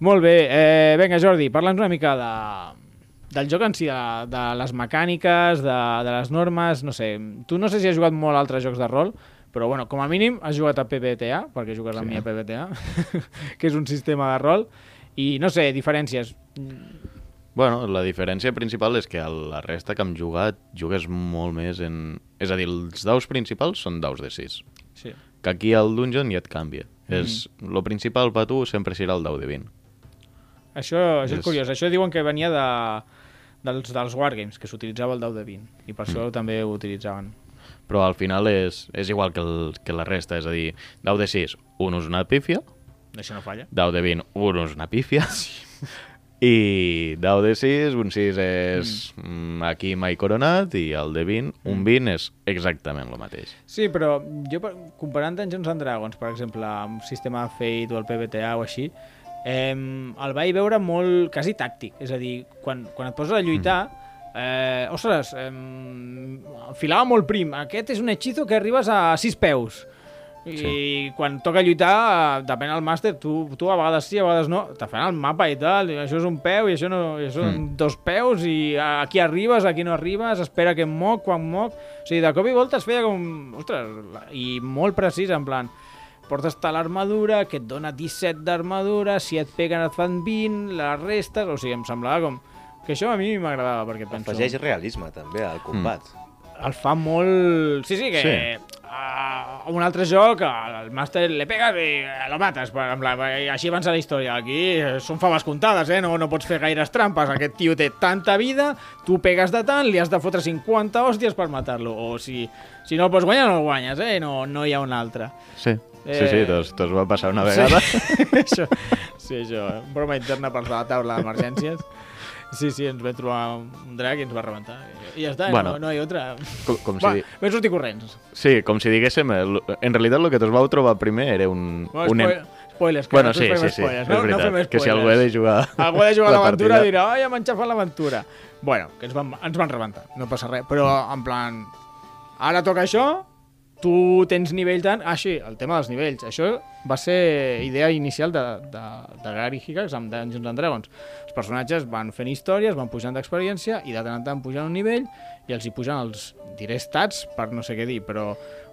Molt bé, eh, vinga Jordi, parla'ns una mica de, del joc en si, de, de les mecàniques, de, de les normes, no sé. Tu no sé si has jugat molt a altres jocs de rol, però bueno, com a mínim has jugat a PBTA, perquè jugues amb Sí. mi a PBTA, que és un sistema de rol, i no sé, diferències. Bueno, la diferència principal és que a la resta que hem jugat jugues molt més en... És a dir, els daus principals són daus de 6. Sí. Que aquí al dungeon ja et canvia. Mm. És, lo principal per tu sempre serà el dau de 20. Això, això és És- curiós. Això diuen que venia de, dels, dels Wargames, que s'utilitzava el dau de 20, i per això també ho utilitzaven. Però al final és, és igual que, el, que la resta, és a dir, dau de 6, un és una pífia, Això no falla. dau de 20, un és una pífia, i dau de 6, un 6 és mm. aquí mai coronat, i el de 20, un 20 és exactament el mateix. Sí, però jo comparant Dungeons and Dragons, per exemple, amb sistema Fate o el PBTA o així, eh, el vaig veure molt quasi tàctic. És a dir, quan, quan et poses a lluitar, eh, ostres, eh, enfilava molt prim. Aquest és un hechizo que arribes a 6 peus. I sí. quan toca lluitar, depèn del màster, tu, tu a vegades sí, a vegades no, te fan el mapa i tal, i això és un peu i això, no, i això són Mm. dos peus i aquí arribes, aquí no arribes, espera que em moc, quan moc... O sigui, de cop i volta es feia com... Ostres, i molt precís, en plan portes tal armadura, que et dona 17 d'armadura, si et peguen et fan 20, les restes... O sigui, em semblava com... Que això a mi m'agradava, perquè penso... Afegeix realisme, també, al combat. El fa molt... Sí, sí, que... Sí. A un altre joc, al màster le pegues i lo mates. Plan, i així avança la història. Aquí eh, són faves comptades, eh? No, no pots fer gaires trampes. Aquest tio té tanta vida, tu pegues de tant, li has de fotre 50 hòsties per matar-lo. O si, si no el pots guanyar, no el guanyes, eh? No, no hi ha un altre. Sí, Eh, sí, sí, tos, tos va passar una vegada. Sí, això, sí, això, eh? broma interna per la taula d'emergències. Sí, sí, ens vam trobar un drac i ens va rebentar. I ja està, Bueno. no, no hi ha altra. Com, com Va, si, di- vam sortir corrents. sí, com si diguéssim, el- en realitat el que tos vau trobar primer era un... Bueno, un spoil, spoilers, que Bueno, sí, sí, sí, spoilers. no, no veritat, fem que si algú ha spoilers. de jugar Algú ha de jugar a la l'aventura dirà, ai, hem enxafat l'aventura. Bueno, que ens van, ens van rebentar, no passa res. Però, en plan, ara toca això, tu tens nivell tant... Ah, sí, el tema dels nivells. Això va ser idea inicial de, de, de Gary Gygax amb Dungeons and Dragons. Els personatges van fent històries, van pujant d'experiència i de tant en tant pujan un nivell i els hi pujan els, diré stats per no sé què dir, però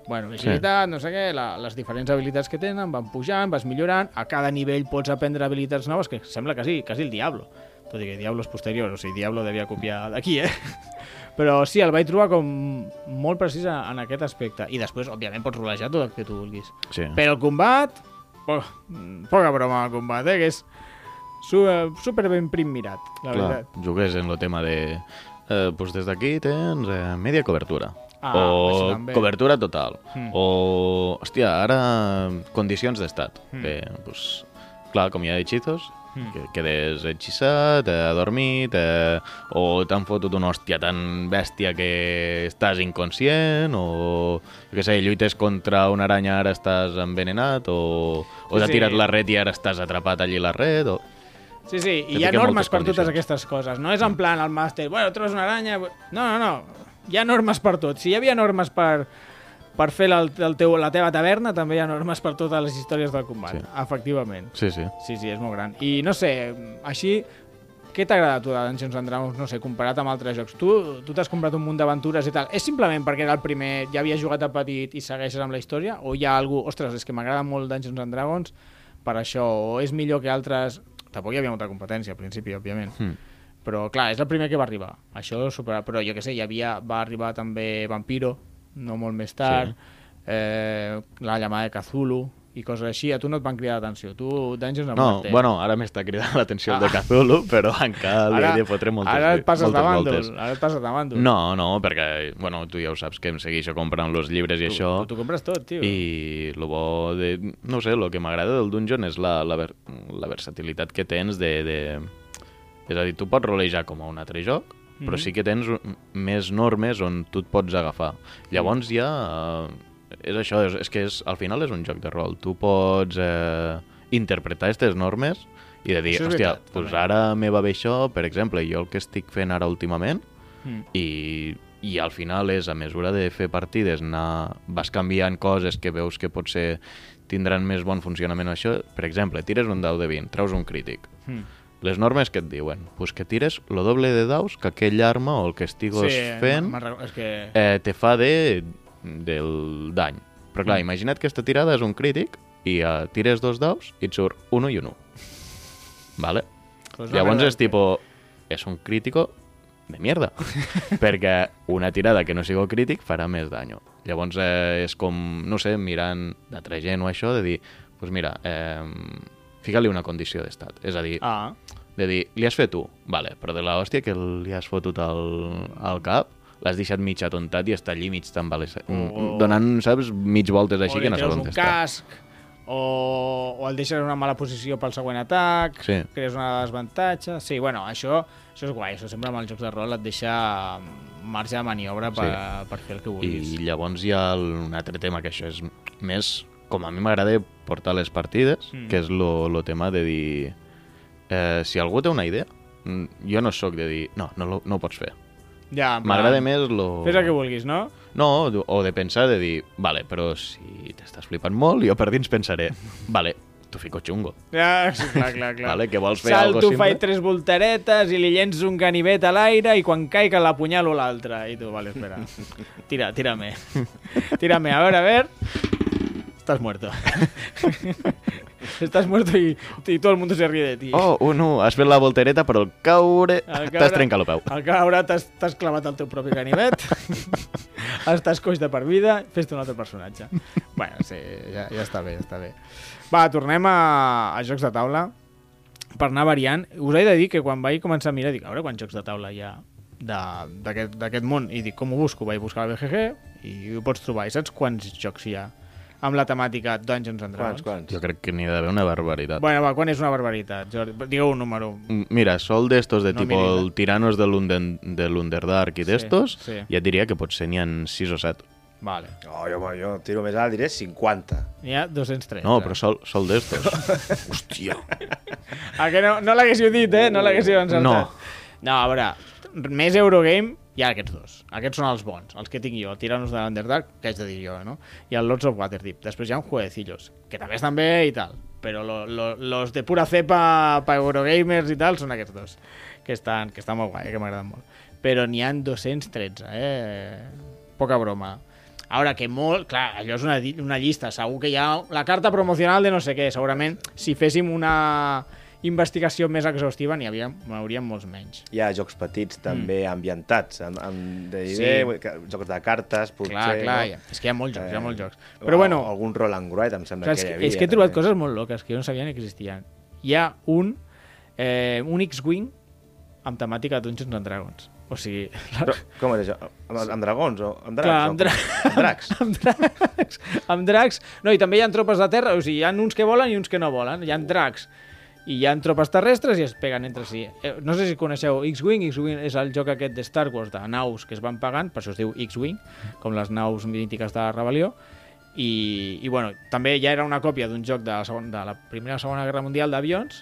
bueno, agilitat, no sé què, la, les diferents habilitats que tenen van pujant, vas millorant, a cada nivell pots aprendre habilitats noves, que sembla quasi, quasi el Diablo. Tot i que Diablo és posterior, o sigui, Diablo devia copiar d'aquí, eh? Però sí, el vaig trobar com molt precís en aquest aspecte. I després, òbviament, pots rolejar tot el que tu vulguis. Sí. Però el combat... Po poca broma al combat, eh? Que és Super, ben prim mirat, la Clar, veritat. jugués en el tema de... Eh, doncs des d'aquí tens eh, media cobertura. Ah, o cobertura total. Mm. O, hòstia, ara condicions d'estat. Mm. Eh, doncs, clar, com hi ha hechizos, Mm. que quedes hechissat, eh, adormit, eh, o t'han fotut una hòstia tan bèstia que estàs inconscient, o, jo què sé, lluites contra una aranya, ara estàs envenenat, o, o Sí, t'ha sí. tirat la red i ara estàs atrapat allí la red, o... Sí, sí, i hi ha normes per totes aquestes coses. No és en plan el màster, bueno, trobes una aranya... No, no, no. Hi ha normes per tot. Si hi havia normes per, per fer el, el teu, la teva taverna, també hi ha normes per totes les històries del combat. Sí. Efectivament. Sí, sí. Sí, sí, és molt gran. I no sé, així, què t'agrada a tu de Dungeons and Dragons, no sé, comparat amb altres jocs? Tu tu t'has comprat un munt d'aventures i tal. És simplement perquè era el primer, ja havies jugat a petit i segueixes amb la història? O hi ha algú, ostres, és que m'agrada molt Dungeons and Dragons per això, o és millor que altres... Tampoc hi havia molta competència al principi, òbviament. Mm. Però, clar, és el primer que va arribar. Això supera... Però jo que sé, hi havia... Va arribar també Vampiro, no molt més tard, sí. eh, la llamada de Cthulhu i coses així. A tu no et van cridar l'atenció. Tu, Dungeons and No, Muerte. bueno, ara m'està cridant l'atenció el de Ah. Cthulhu, però encara li he de fotre moltes, ara et passes de bàndol, ara et passes de bàndol. No, no, perquè, bueno, tu ja ho saps, que em segueixo comprant els llibres i tu, això, Tu, tu compres tot, tio. i el bo de... No sé, el que m'agrada del Dungeon és la, la, ver, la versatilitat que tens de, de... És a dir, tu pots rolejar com a un altre joc, però Mhm. sí que tens un- més normes on tu et pots agafar. Llavors ja... Eh, és això, és, és que és, al final és un joc de rol. Tu pots eh, interpretar aquestes normes i de dir, hòstia, veritat, doncs també. ara me va bé això, per exemple, jo el que estic fent ara últimament, Mm. i, i al final és, a mesura de fer partides, anar, vas canviant coses que veus que potser tindran més bon funcionament això. Per exemple, tires un dau de 20, treus un crític. Mm. Les normes que et diuen? Pues que tires lo doble de daus que aquell arma o el que estigues fent me'n recordo, és que... eh, te fa de, del dany. Però clar, Mm. imagina't que aquesta tirada és un crític i eh, tires dos daus i et surt un i un 1. Vale? Pues la Llavors és tipo, és un crítico de mierda, perquè una tirada que no sigui crític farà més danyo. Llavors eh, és com, no sé, mirant d'altra gent o això, de dir, doncs pues mira, eh, fica-li una condició d'estat. És a dir, Ah, de dir, li has fet tu, vale, però de la hòstia que li has fotut al, al cap, l'has deixat mig atontat i està allí mig tambalejat, O- donant, saps, mig voltes així que no treus on un està. casc, o, o el deixes en una mala posició pel següent atac, Sí. crees una desavantatge... Sí, bueno, això, això és guai, això sempre amb els jocs de rol et deixa marge de maniobra per, Sí. per fer el que vulguis. I llavors hi ha el- un altre tema que això és més com a mi m'agrada portar les partides, Mm. que és lo tema de dir eh, si algú té una idea mm, jo no sóc de dir no, no, no ho pots fer. Ja, M'agrada més lo... Fes el que vulguis, no? No, o de pensar de dir vale, però si t'estàs flipant molt jo per dins pensaré vale, t'ho fico xungo. Ja, sí, clar, clar, clar. Vale, que vols fer algo Salto, simple? faig tres volteretes i li llenço un ganivet a l'aire i quan caic l'apunyalo l'altre. I tu, vale, espera. Tira, tírame. Tírame, a ver, a ver. Estás muerto. Estás muerto y, y todo el mundo se ríe de ti. Oh, un no, has fet la voltereta però al caure Al t'has caure- trencat el peu. Al caure t'has t'has clavat el teu propi ganivet, estàs coix de per vida, fes-te un altre personatge. bueno, sí, ja, ja està bé, ja està bé. Va, tornem a, a jocs de taula. Per anar variant, us he de dir que quan vaig començar a mirar, dic, a veure quants jocs de taula hi ha d'aquest món, i dic, com ho busco? Vaig buscar el BGG i ho pots trobar. I saps quants jocs hi ha amb la temàtica Dungeons and Dragons? Quants, quants? Jo crec que n'hi ha d'haver una barbaritat. Bueno, va, quan és una barbaritat? Jordi? Digueu un número. Mira, sol d'estos de No eh? el Tiranos de l'Under- de l'Underdark i Sí, d'estos, sí. ja et diria que potser n'hi ha 6 o 7. Vale. Oh, jo, jo tiro més alt, diré 50. N'hi ha 203. No, però sol, sol d'estos. Hòstia. Ah, que no, no l'haguéssiu dit, eh? No l'haguéssiu encertat. No. No, a veure, més Eurogame hi ha aquests dos. Aquests són els bons, els que tinc jo. Tiranos de l'Underdark, que haig de dir jo, no? I el Lords of Waterdeep. Després hi ha un Jueguecillos, que també estan bé i tal. Però lo, lo, los de pura cepa pa Eurogamers i tal són aquests dos. Que estan, que estan molt guai, que m'agraden molt. Però n'hi han 213, eh? Poca broma. Ara que molt, clar, allò és una, una llista, segur que hi ha la carta promocional de no sé què, segurament si féssim una investigació més exhaustiva n'hi havia, n'hauríem molts menys. Hi ha jocs petits també ambientats, amb, amb de Sí. sí. jocs de cartes, potser... clar, clar, no? ja. és que hi ha molts jocs, hi ha molts jocs. o Però bueno, Algun roll and write, em sembla clar, que hi havia. és que he trobat també. coses molt loques que jo no sabia que existien. Hi ha un eh, un X-Wing amb temàtica de Dungeons and Dragons. O sigui, Però, com és això? Amb, amb dragons o amb dracs? Clar, o amb, dra Amb dracs. amb dracs. Amb dracs. No, i també hi ha tropes de terra, o sigui, hi ha uns que volen i uns que no volen. Hi ha dracs i hi ha tropes terrestres i es peguen entre si. Eh, no sé si coneixeu X-Wing. X-Wing és el joc aquest de Star Wars, de naus que es van pagant, per això es diu X-Wing, com les naus mítiques de la rebel·lió. I, i bueno, també ja era una còpia d'un joc de la, segon, de la Primera o Segona Guerra Mundial d'avions,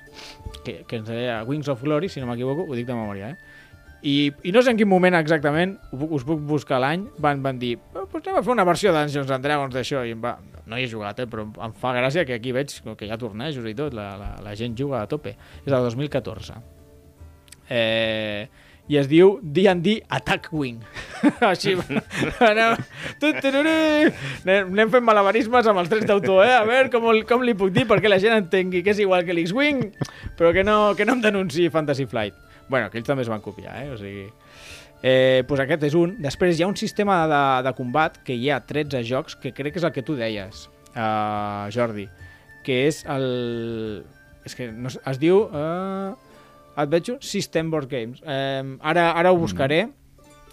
que, que ens deia Wings of Glory, si no m'equivoco, ho dic de memòria, eh? I, I no sé en quin moment exactament, us puc buscar l'any, van, van dir, "Eh, pues anem a fer una versió de Dungeons and Dragons d'això, i em va, no hi he jugat, eh, però em fa gràcia que aquí veig que hi ha tornejos i tot, la, la, la gent juga a tope. És del 2014. Eh, i es diu D&D Attack Wing. Així, anem, anem fent malabarismes amb els drets d'autor, eh? A veure com, com li puc dir perquè la gent entengui que és igual que l'X-Wing, però que no, que no em denunciï Fantasy Flight. Bueno, que ells també es van copiar, eh? O sigui... Eh, pues aquest és un. Després hi ha un sistema de, de combat que hi ha 13 jocs que crec que és el que tu deies, uh, Jordi, que és el... És que no, es diu... Uh, Adventure System Board Games. Eh, ara, ara ho buscaré.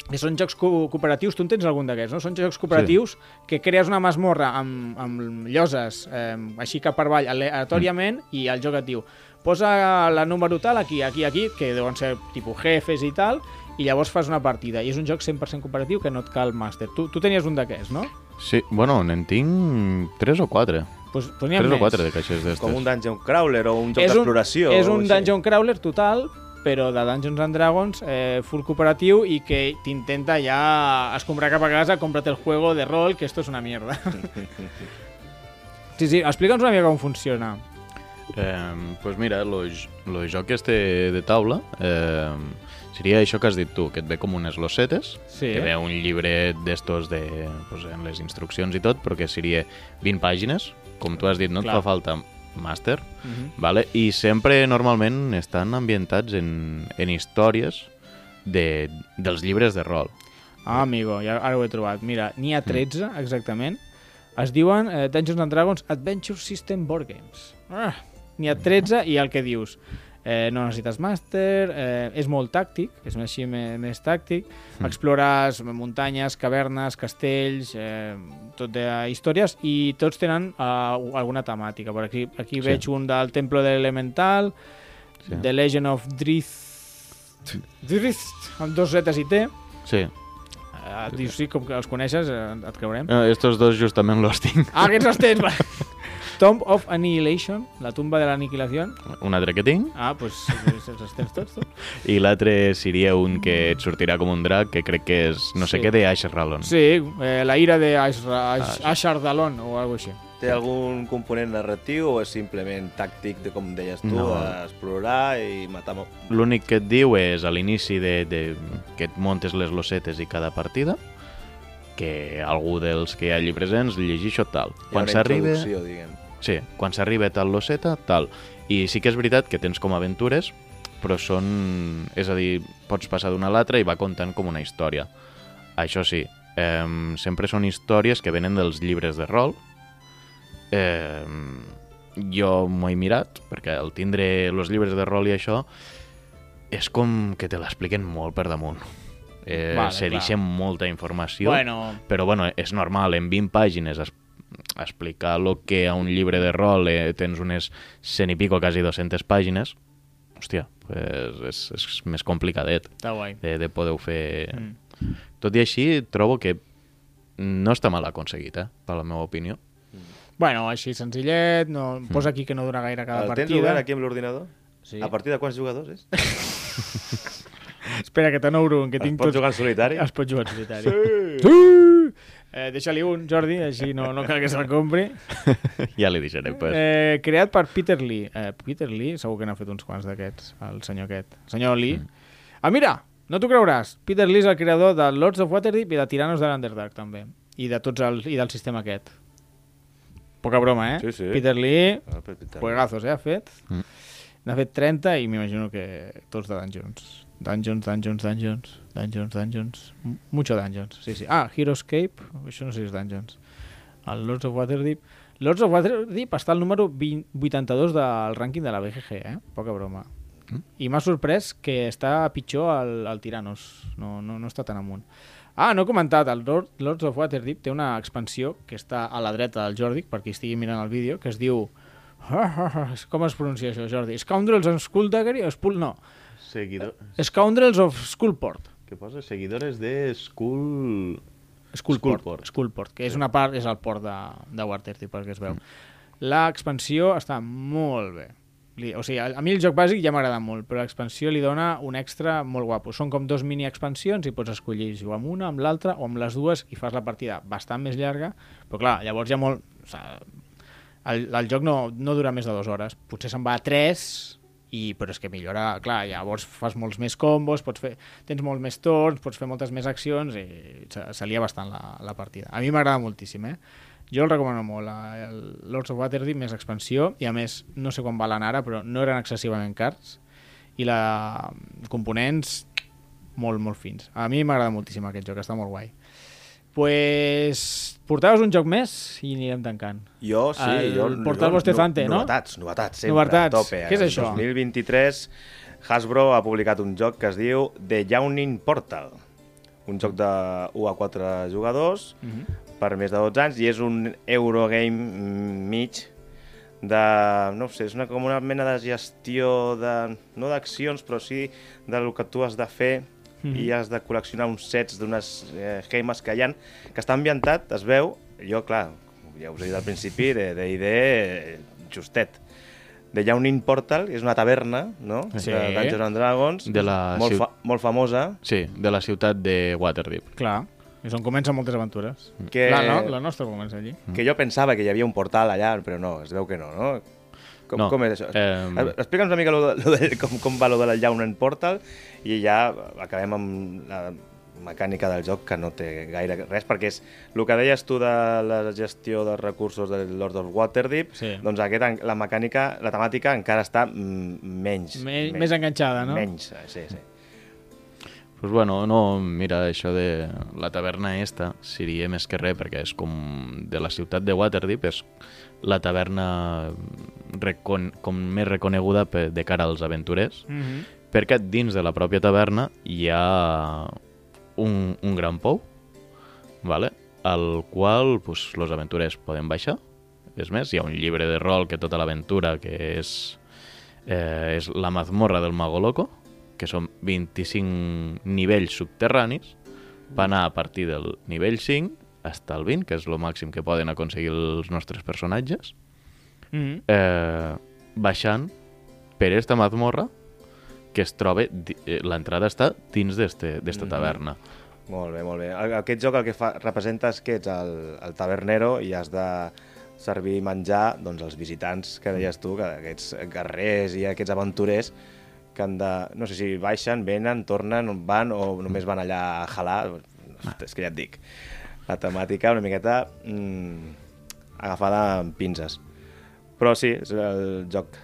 Que són jocs co cooperatius, tu en tens algun d'aquests, no? Són jocs cooperatius sí. que crees una masmorra amb, amb lloses eh, així cap per avall aleatòriament mm. i el joc et diu posa la número tal aquí, aquí, aquí, que deuen ser tipus jefes i tal, i llavors fas una partida. I és un joc 100% cooperatiu que no et cal màster. Tu, tu tenies un d'aquests, no? Sí, bueno, n'en tinc 3 o 4. Pues, pues n'hi ha 3 o més. 4 de caixes d'estes. Com un dungeon crawler o un joc És un- d'exploració. És o un dungeon crawler total, però de Dungeons and Dragons eh, full cooperatiu i que t'intenta ja escombrar cap a casa, cómprate el juego de rol, que esto es una mierda. sí, sí, explica'ns una mica com funciona. Eh, pues mira, lo, lo joc este de taula eh, seria això que has dit tu, que et ve com unes losetes, Sí. que ve un llibret d'estos de, pues, en les instruccions i tot, però que seria 20 pàgines, com tu has dit, no et Clar. fa falta màster, Uh -huh. vale? i sempre normalment estan ambientats en, en històries de, dels llibres de rol. Ah, amigo, ja, ara ho he trobat. Mira, n'hi ha 13, exactament. Es diuen eh, Dungeons and Dragons Adventure System Board Games. Ah, n'hi ha 13 i el que dius, eh, no necessites màster, eh, és molt tàctic, és més així més, més tàctic, Mm. explores muntanyes, cavernes, castells, eh, tot de històries, i tots tenen eh, alguna temàtica. Per aquí, aquí Sí. veig un del Templo de l'Elemental, Sí. The Legend of Drith... Drith, amb dos zetes i T. Sí. Uh, dius, sí, com que els coneixes, eh, et creurem. No, estos dos justament los tinc. Ah, aquests els tens! va. Tomb of Annihilation, la tumba de l'aniquilació. Un altre que tinc, Ah, doncs pues, els tens tots, tu. i l'altre seria un que et sortirà com un drac, que crec que és no sé Sí. què de Ash. Sí, eh, la ira de Ash, Ah, o alguna així. Té algun component narratiu o és simplement tàctic, de com deies tu, No. explorar i matar... L'únic que et diu és a l'inici de, de, que et montes les losetes i cada partida, que algú dels que hi hagi presents llegir això tal. Quan s'arriba... Sí, quan s'arriba a tal loseta, tal. I sí que és veritat que tens com aventures, però són... És a dir, pots passar d'una a l'altra i va contant com una història. Això sí, eh, sempre són històries que venen dels llibres de rol. Eh, jo m'ho he mirat, perquè al tindre els llibres de rol i això, és com que te l'expliquen molt per damunt. Eh, Vale, se deixen molta informació. Bueno, Però bueno, és normal, en 20 pàgines es, explicar el que a un llibre de rol eh, tens unes 100 i pico, quasi 200 pàgines, hòstia, pues és, és més complicadet està guai. de, de poder fer... Mm. Tot i així, trobo que no està mal aconseguit, eh, per la meva opinió. Bueno, així senzillet, no, posa aquí que no dura gaire cada El tens partida. obert aquí amb l'ordinador? Sí. A partir de quants jugadors és? Espera, que te n'obro un, que Es tinc pot tots... jugar en solitari? Es pot jugar en solitari. Sí! Eh, Deixa-li un, Jordi, així no, no cal que se'l compri. ja li deixaré, pues. Eh, creat per Peter Lee. Eh, Peter Lee, segur que n'ha fet uns quants d'aquests, el senyor aquest. Senyor Lee. Ah, mira, no t'ho creuràs. Peter Lee és el creador de Lords of Waterdeep i de Tiranos de l'Underdark, també. I de tots el, i del sistema aquest. Poca broma, eh? Sí, sí. Peter Lee, Ah, Peter. juegazos, eh, ha fet. Mm. N'ha fet 30 i m'imagino que tots de Dungeons. Dungeons, Dungeons, Dungeons, Dungeons, Dungeons. Mucho Dungeons, sí, sí. Ah, Heroescape, això no sé si és Dungeons. El Lords of Waterdeep. Lords of Waterdeep està al número 20, 82 del rànquing de la BGG, eh? Poca broma. I m'ha sorprès que està pitjor el, el Tiranos. No, no, no està tan amunt. Ah, no he comentat, el Lord, Lords of Waterdeep té una expansió que està a la dreta del Jordi, per qui estigui mirant el vídeo, que es diu... Com es pronuncia això, Jordi? Scoundrels of Skullduggery? o Spool... No. Seguidor... Scoundrels of Skullport. Què posa? Seguidores de Skull... Skullport. Skullport. Skullport, que és una part, és el port de, de Waterdeep, perquè es veu. L'expansió està molt bé. Li, o sigui, a, a mi el joc bàsic ja m'agrada molt, però l'expansió li dona un extra molt guapo. Són com dos mini-expansions i pots escollir si amb una, amb l'altra o amb les dues i fas la partida bastant més llarga, però clar, llavors ha molt... O sigui, el, el joc no, no dura més de dues hores, potser se'n va a tres, i, però és que millora, clar, llavors fas molts més combos, pots fer, tens molts més torns, pots fer moltes més accions i se, se lia bastant la, la partida. A mi m'agrada moltíssim, eh? Jo el recomano molt, el Lords of Waterdeep més expansió, i a més, no sé quan valen ara, però no eren excessivament cars, i la components molt, molt fins. A mi m'agrada moltíssim aquest joc, està molt guai. Pues portaves un joc més i anirem tancant. Jo, sí. El jo, Portal jo, Bostezante, no? Novetats, novetats, sempre, Novetats. a tope. Què és El això? 2023 Hasbro ha publicat un joc que es diu The Yawning Portal. Un joc de 1 a 4 jugadors Mm -hmm. per més de 12 anys i és un Eurogame mig de, no sé, és una, com una mena de gestió de, no d'accions, però sí del que tu has de fer Mhm. i has de col·leccionar uns sets d'unes eh, gemes que hi han, que està ambientat, es veu, jo, clar, ja us he dit al principi, de D&D eh, justet. The Yawning Portal és una taverna, no?, Sí. de Dungeons and Dragons, De la molt, ciut- fa molt famosa, Sí, de la ciutat de Waterdeep. Clar, és on comencen moltes aventures. que... La, no? la nostra comença allí. que jo pensava que hi havia un portal allà, però no, es veu que no, no? Com, No, com és això? eh, Explica'ns una mica lo de, lo de, com, com va lo de la Llaunen Portal i ja acabem amb la mecànica del joc que no té gaire res, perquè és el que deies tu de la gestió dels recursos del Lord of Waterdeep, Sí. doncs aquest, en- la mecànica, la temàtica encara està menys. Me, més enganxada, no? Menys, sí, sí. Pues bueno, no, mira, això de la taverna esta seria més que res, perquè és com de la ciutat de Waterdeep, és la taverna recon com més reconeguda pe- de cara als aventurers, Mm -hmm. perquè dins de la pròpia taverna hi ha un, un gran pou, vale? al qual pues, los aventurers poden baixar. És més, hi ha un llibre de rol que tota l'aventura, que és, eh, és la mazmorra del Mago Loco, que són 25 nivells subterranis, va anar a partir del nivell 5 fins al 20, que és el màxim que poden aconseguir els nostres personatges, Mm -hmm. eh, baixant per esta mazmorra que es troba, eh, l'entrada està dins d'esta Mhm. taverna. Molt bé, molt bé. El- Aquest joc el que fa, representa és que ets el, el tavernero i has de servir menjar doncs, als visitants que deies tu, que aquests guerrers i aquests aventurers que han de... No sé si baixen, venen, tornen, van o només van allà a jalar. És que ja et dic. La temàtica una miqueta mm, agafada amb pinces. Però sí, és el joc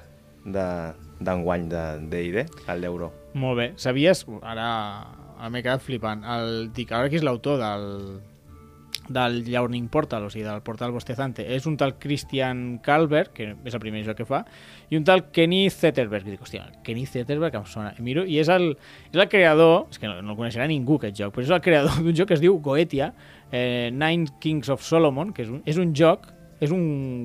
de- d'enguany de D&D, el d'euro. Molt bé. Sabies... Ara, ara m'he quedat flipant. El, dic, ara qui és l'autor del, del Llauning Portal, o sigui, del Portal Bostezante. És un tal Christian Kalberg, que és el primer joc que fa, i un tal Kenny Zetterberg. Dic, hòstia, Kenny Zetterberg em sona. I miro, i és el, és el creador, és que no, no el coneixerà ningú aquest joc, però és el creador d'un joc que es diu Goetia, eh, Nine Kings of Solomon, que és un, és un joc és un,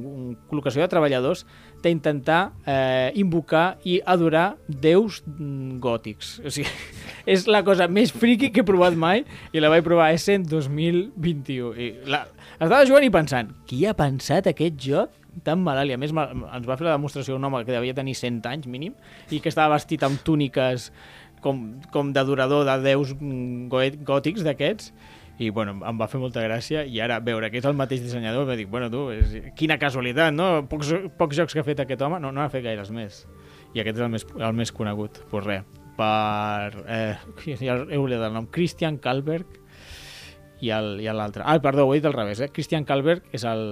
un col·locació de treballadors d'intentar eh, invocar i adorar déus mm, gòtics. O sigui, és la cosa més friki que he provat mai i la vaig provar a Essen 2021. I la, estava jugant i pensant, qui ha pensat aquest joc tan malalt? I a més ens va fer la demostració un home que devia tenir 100 anys mínim i que estava vestit amb túniques com, com d'adorador de déus mm, gòtics d'aquests i bueno, em va fer molta gràcia i ara veure que és el mateix dissenyador va dir, bueno tu, és, quina casualitat no? Pocs, pocs jocs que ha fet aquest home no, no ha fet gaires més i aquest és el més, el més conegut pues res, per eh, ja he oblidat el nom, Christian Kalberg i l'altre ah, perdó, ho he dit al revés, eh? Christian Kalberg és el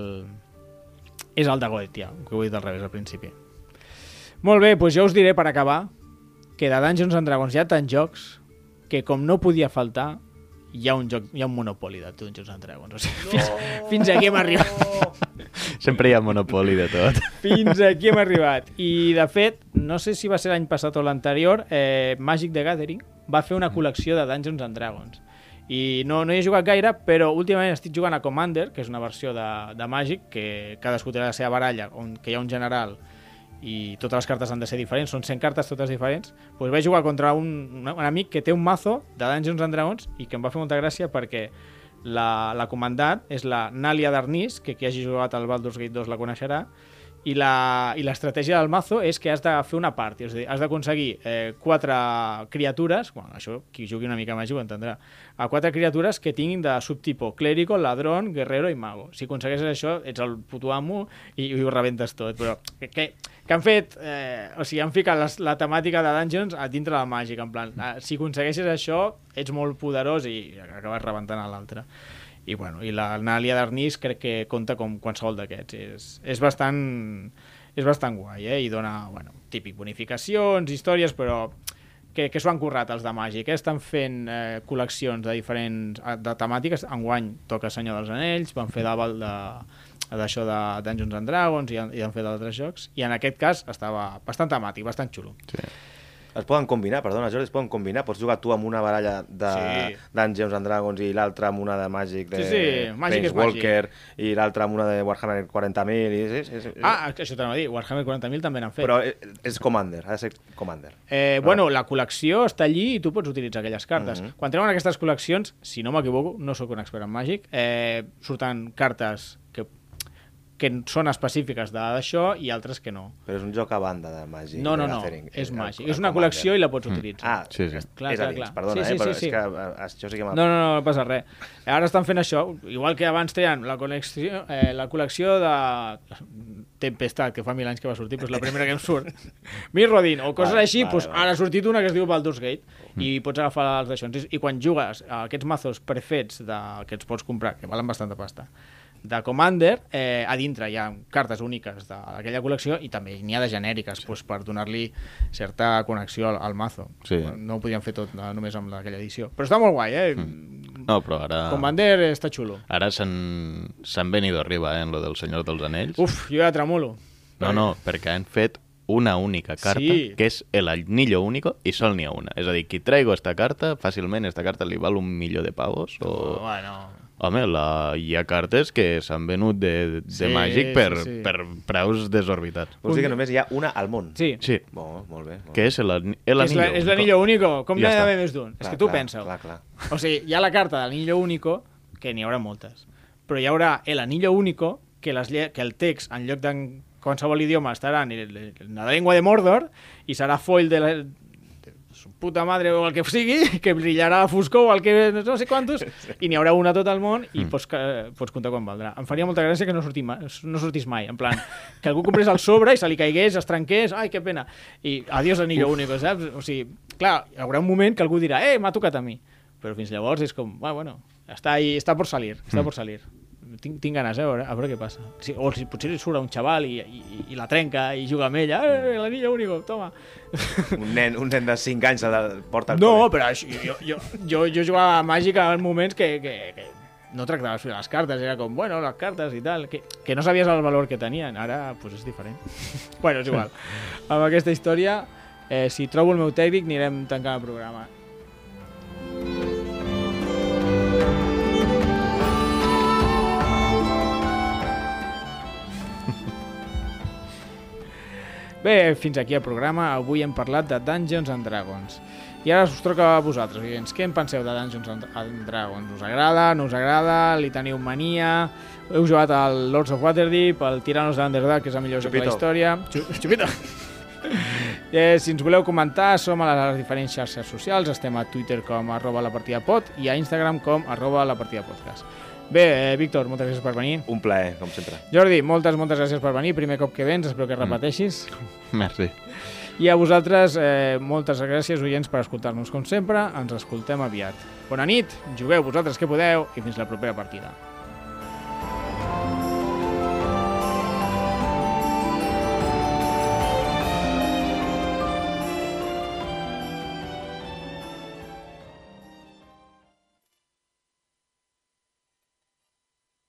és el de Goetia, que ho he dit al revés al principi molt bé, doncs jo us diré per acabar que de Dungeons and Dragons hi ha tants jocs que com no podia faltar hi ha un joc, hi ha un monopoli de Dungeons and Dragons. O sigui, fins, fins aquí hem arribat. Sempre hi ha monopoli de tot. Fins aquí hem arribat. I, de fet, no sé si va ser l'any passat o l'anterior, eh, Magic the Gathering va fer una col·lecció de Dungeons and Dragons. I no, no hi he jugat gaire, però últimament estic jugant a Commander, que és una versió de, de Magic, que cadascú té la seva baralla, on, que hi ha un general i totes les cartes han de ser diferents, són 100 cartes totes diferents, doncs vaig jugar contra un, un, amic que té un mazo de Dungeons and Dragons i que em va fer molta gràcia perquè la, la comandant és la Nalia Darnis, que qui hagi jugat al Baldur's Gate 2 la coneixerà, i la- i l'estratègia del mazo és que has de fer una party, és a dir, has d'aconseguir eh, quatre criatures, bueno, això qui jugui una mica més ho entendrà, a quatre criatures que tinguin de subtipo clérigo, ladrón, guerrero i mago. Si aconsegueixes això, ets el puto amo i, i ho rebentes tot, però que, que, que han fet, eh, o sigui, han ficat les, la temàtica de Dungeons a dintre de la màgica, en plan, eh, si aconsegueixes això, ets molt poderós i acabes rebentant l'altre. I, bueno, i la Nàlia d'Arnís crec que compta com qualsevol d'aquests. És, és bastant és bastant guai, eh? I dona, bueno, típic bonificacions, històries, però que, que s'ho han currat els de Màgic, eh? Estan fent eh, col·leccions de diferents de temàtiques. Enguany toca Senyor dels Anells, van fer d'Aval de d'això de Dungeons and Dragons i han, i han fet d'altres jocs i en aquest cas estava bastant temàtic, bastant xulo Sí. Es poden combinar, perdona, Jordi, es poden combinar. Pots jugar tu amb una baralla de Sí. Dungeons and Dragons i l'altra amb una de Magic de Sí, sí, Magic és Walker i l'altra amb una de Warhammer 40.000 i... Sí, sí, sí. Ah, això t'anava a dir, Warhammer 40.000 també n'han fet Però eh, és Commander, ha de ser Commander. Eh, bueno, la col·lecció està allí i tu pots utilitzar aquelles cartes. Mhm. Quan treuen aquestes col·leccions, si no m'equivoco, no sóc un expert en màgic, eh, surten cartes que, són específiques d'això i altres que no. Però és un joc a banda de Magic. No, no, no, Gathering. és màgic. el És una col·lecció i la pots utilitzar. Ah, Sí, sí. Clar, és clar, a dins, clar. perdona, Sí, eh, sí, però sí, és que eh, això sí que m'ha... No, no, no, no passa res. Ara estan fent això, igual que abans treien la, col·lecció, eh, la col·lecció de Tempestat, que fa mil anys que va sortir, però és la primera que em surt. Mirrodin, o coses Vale, així, vale, doncs vale. ara ha sortit una que es diu Baldur's Gate, i pots agafar els d'això. I quan jugues a aquests mazos prefets de, que ens pots comprar, que valen bastanta pasta, de Commander, eh, a dintre hi ha cartes úniques d'aquella col·lecció i també n'hi ha de genèriques doncs, per donar-li certa connexió al, al mazo. Sí. No ho podien fer tot eh, només amb aquella edició. Però està molt guai, eh? No, però ara... Commander està xulo. Ara s'han venido arriba, eh, en lo del Senyor dels Anells. Uf, jo ja tremulo. No, no, perquè han fet una única carta, Sí. que és el anillo único, i sol n'hi ha una. És a dir, qui traigo esta carta, fàcilment esta carta li val un milió de pavos, o... Bueno, Home, la... hi ha cartes que s'han venut de, de Sí, Magic per, sí, sí. per preus desorbitats. Vols dir que només hi ha una al món? sí. Sí, Bo, molt bé. Molt que és l'anillo la- és l'anillo único. Com Ja n'hi ha d'haver més d'un? És que tu clar, pensa Clar, clar. O sigui, hi ha la carta de l'anillo único, que n'hi haurà moltes. Però hi haurà el anillo único, que, les, lle- que el text, en lloc de qualsevol idioma, estarà en, el, en la llengua de Mordor i serà foil de la, puta madre o el que sigui, que brillarà a foscor o el que no sé quantos, i n'hi haurà una a tot el món i pots, que- pots comptar quan valdrà. Em faria molta gràcia que no, sortim, no sortís mai, en plan, que algú comprés el sobre i se li caigués, es trenqués, ai, que pena, i adiós anillo único, saps? O sigui, clar, hi haurà un moment que algú dirà, eh, m'ha tocat a mi, però fins llavors és com, ah, bueno, està ahí, està por salir, està por salir. Tinc, tinc ganes, eh, a veure, a veure què passa. Sí, o si potser li surt un xaval i, i, i la trenca i juga amb ella, eh, l'anillo único, toma. Un nen, un nen de 5 anys la porta al No, però això, jo, jo, jo, jo jugava a Màgica en moments que, que, que no tractaves bé les cartes, era com, bueno, les cartes i tal, que, que no sabies el valor que tenien, ara pues, és diferent. bueno, és igual. Amb aquesta història, eh, si trobo el meu tècnic, anirem tancant el programa. Bé, fins aquí el programa. Avui hem parlat de Dungeons and Dragons. I ara us toca a vosaltres, oients. Què en penseu de Dungeons and Dragons? Us agrada? No us agrada? Li teniu mania? Heu jugat al Lords of Waterdeep, al Tyrannos de l'Underdark, que és el millor joc de la Chupito. història. Xupito! Eh, si ens voleu comentar, som a les diferents xarxes socials. Estem a Twitter com arroba la partida pot i a Instagram com arroba la partida podcast. Bé, eh, Víctor, moltes gràcies per venir. Un plaer, com sempre. Jordi, moltes, moltes gràcies per venir. Primer cop que vens, espero que repeteixis. Merci. I a vosaltres, eh, moltes gràcies, oients, per escoltar-nos com sempre. Ens escoltem aviat. Bona nit, jugueu vosaltres que podeu i fins la propera partida.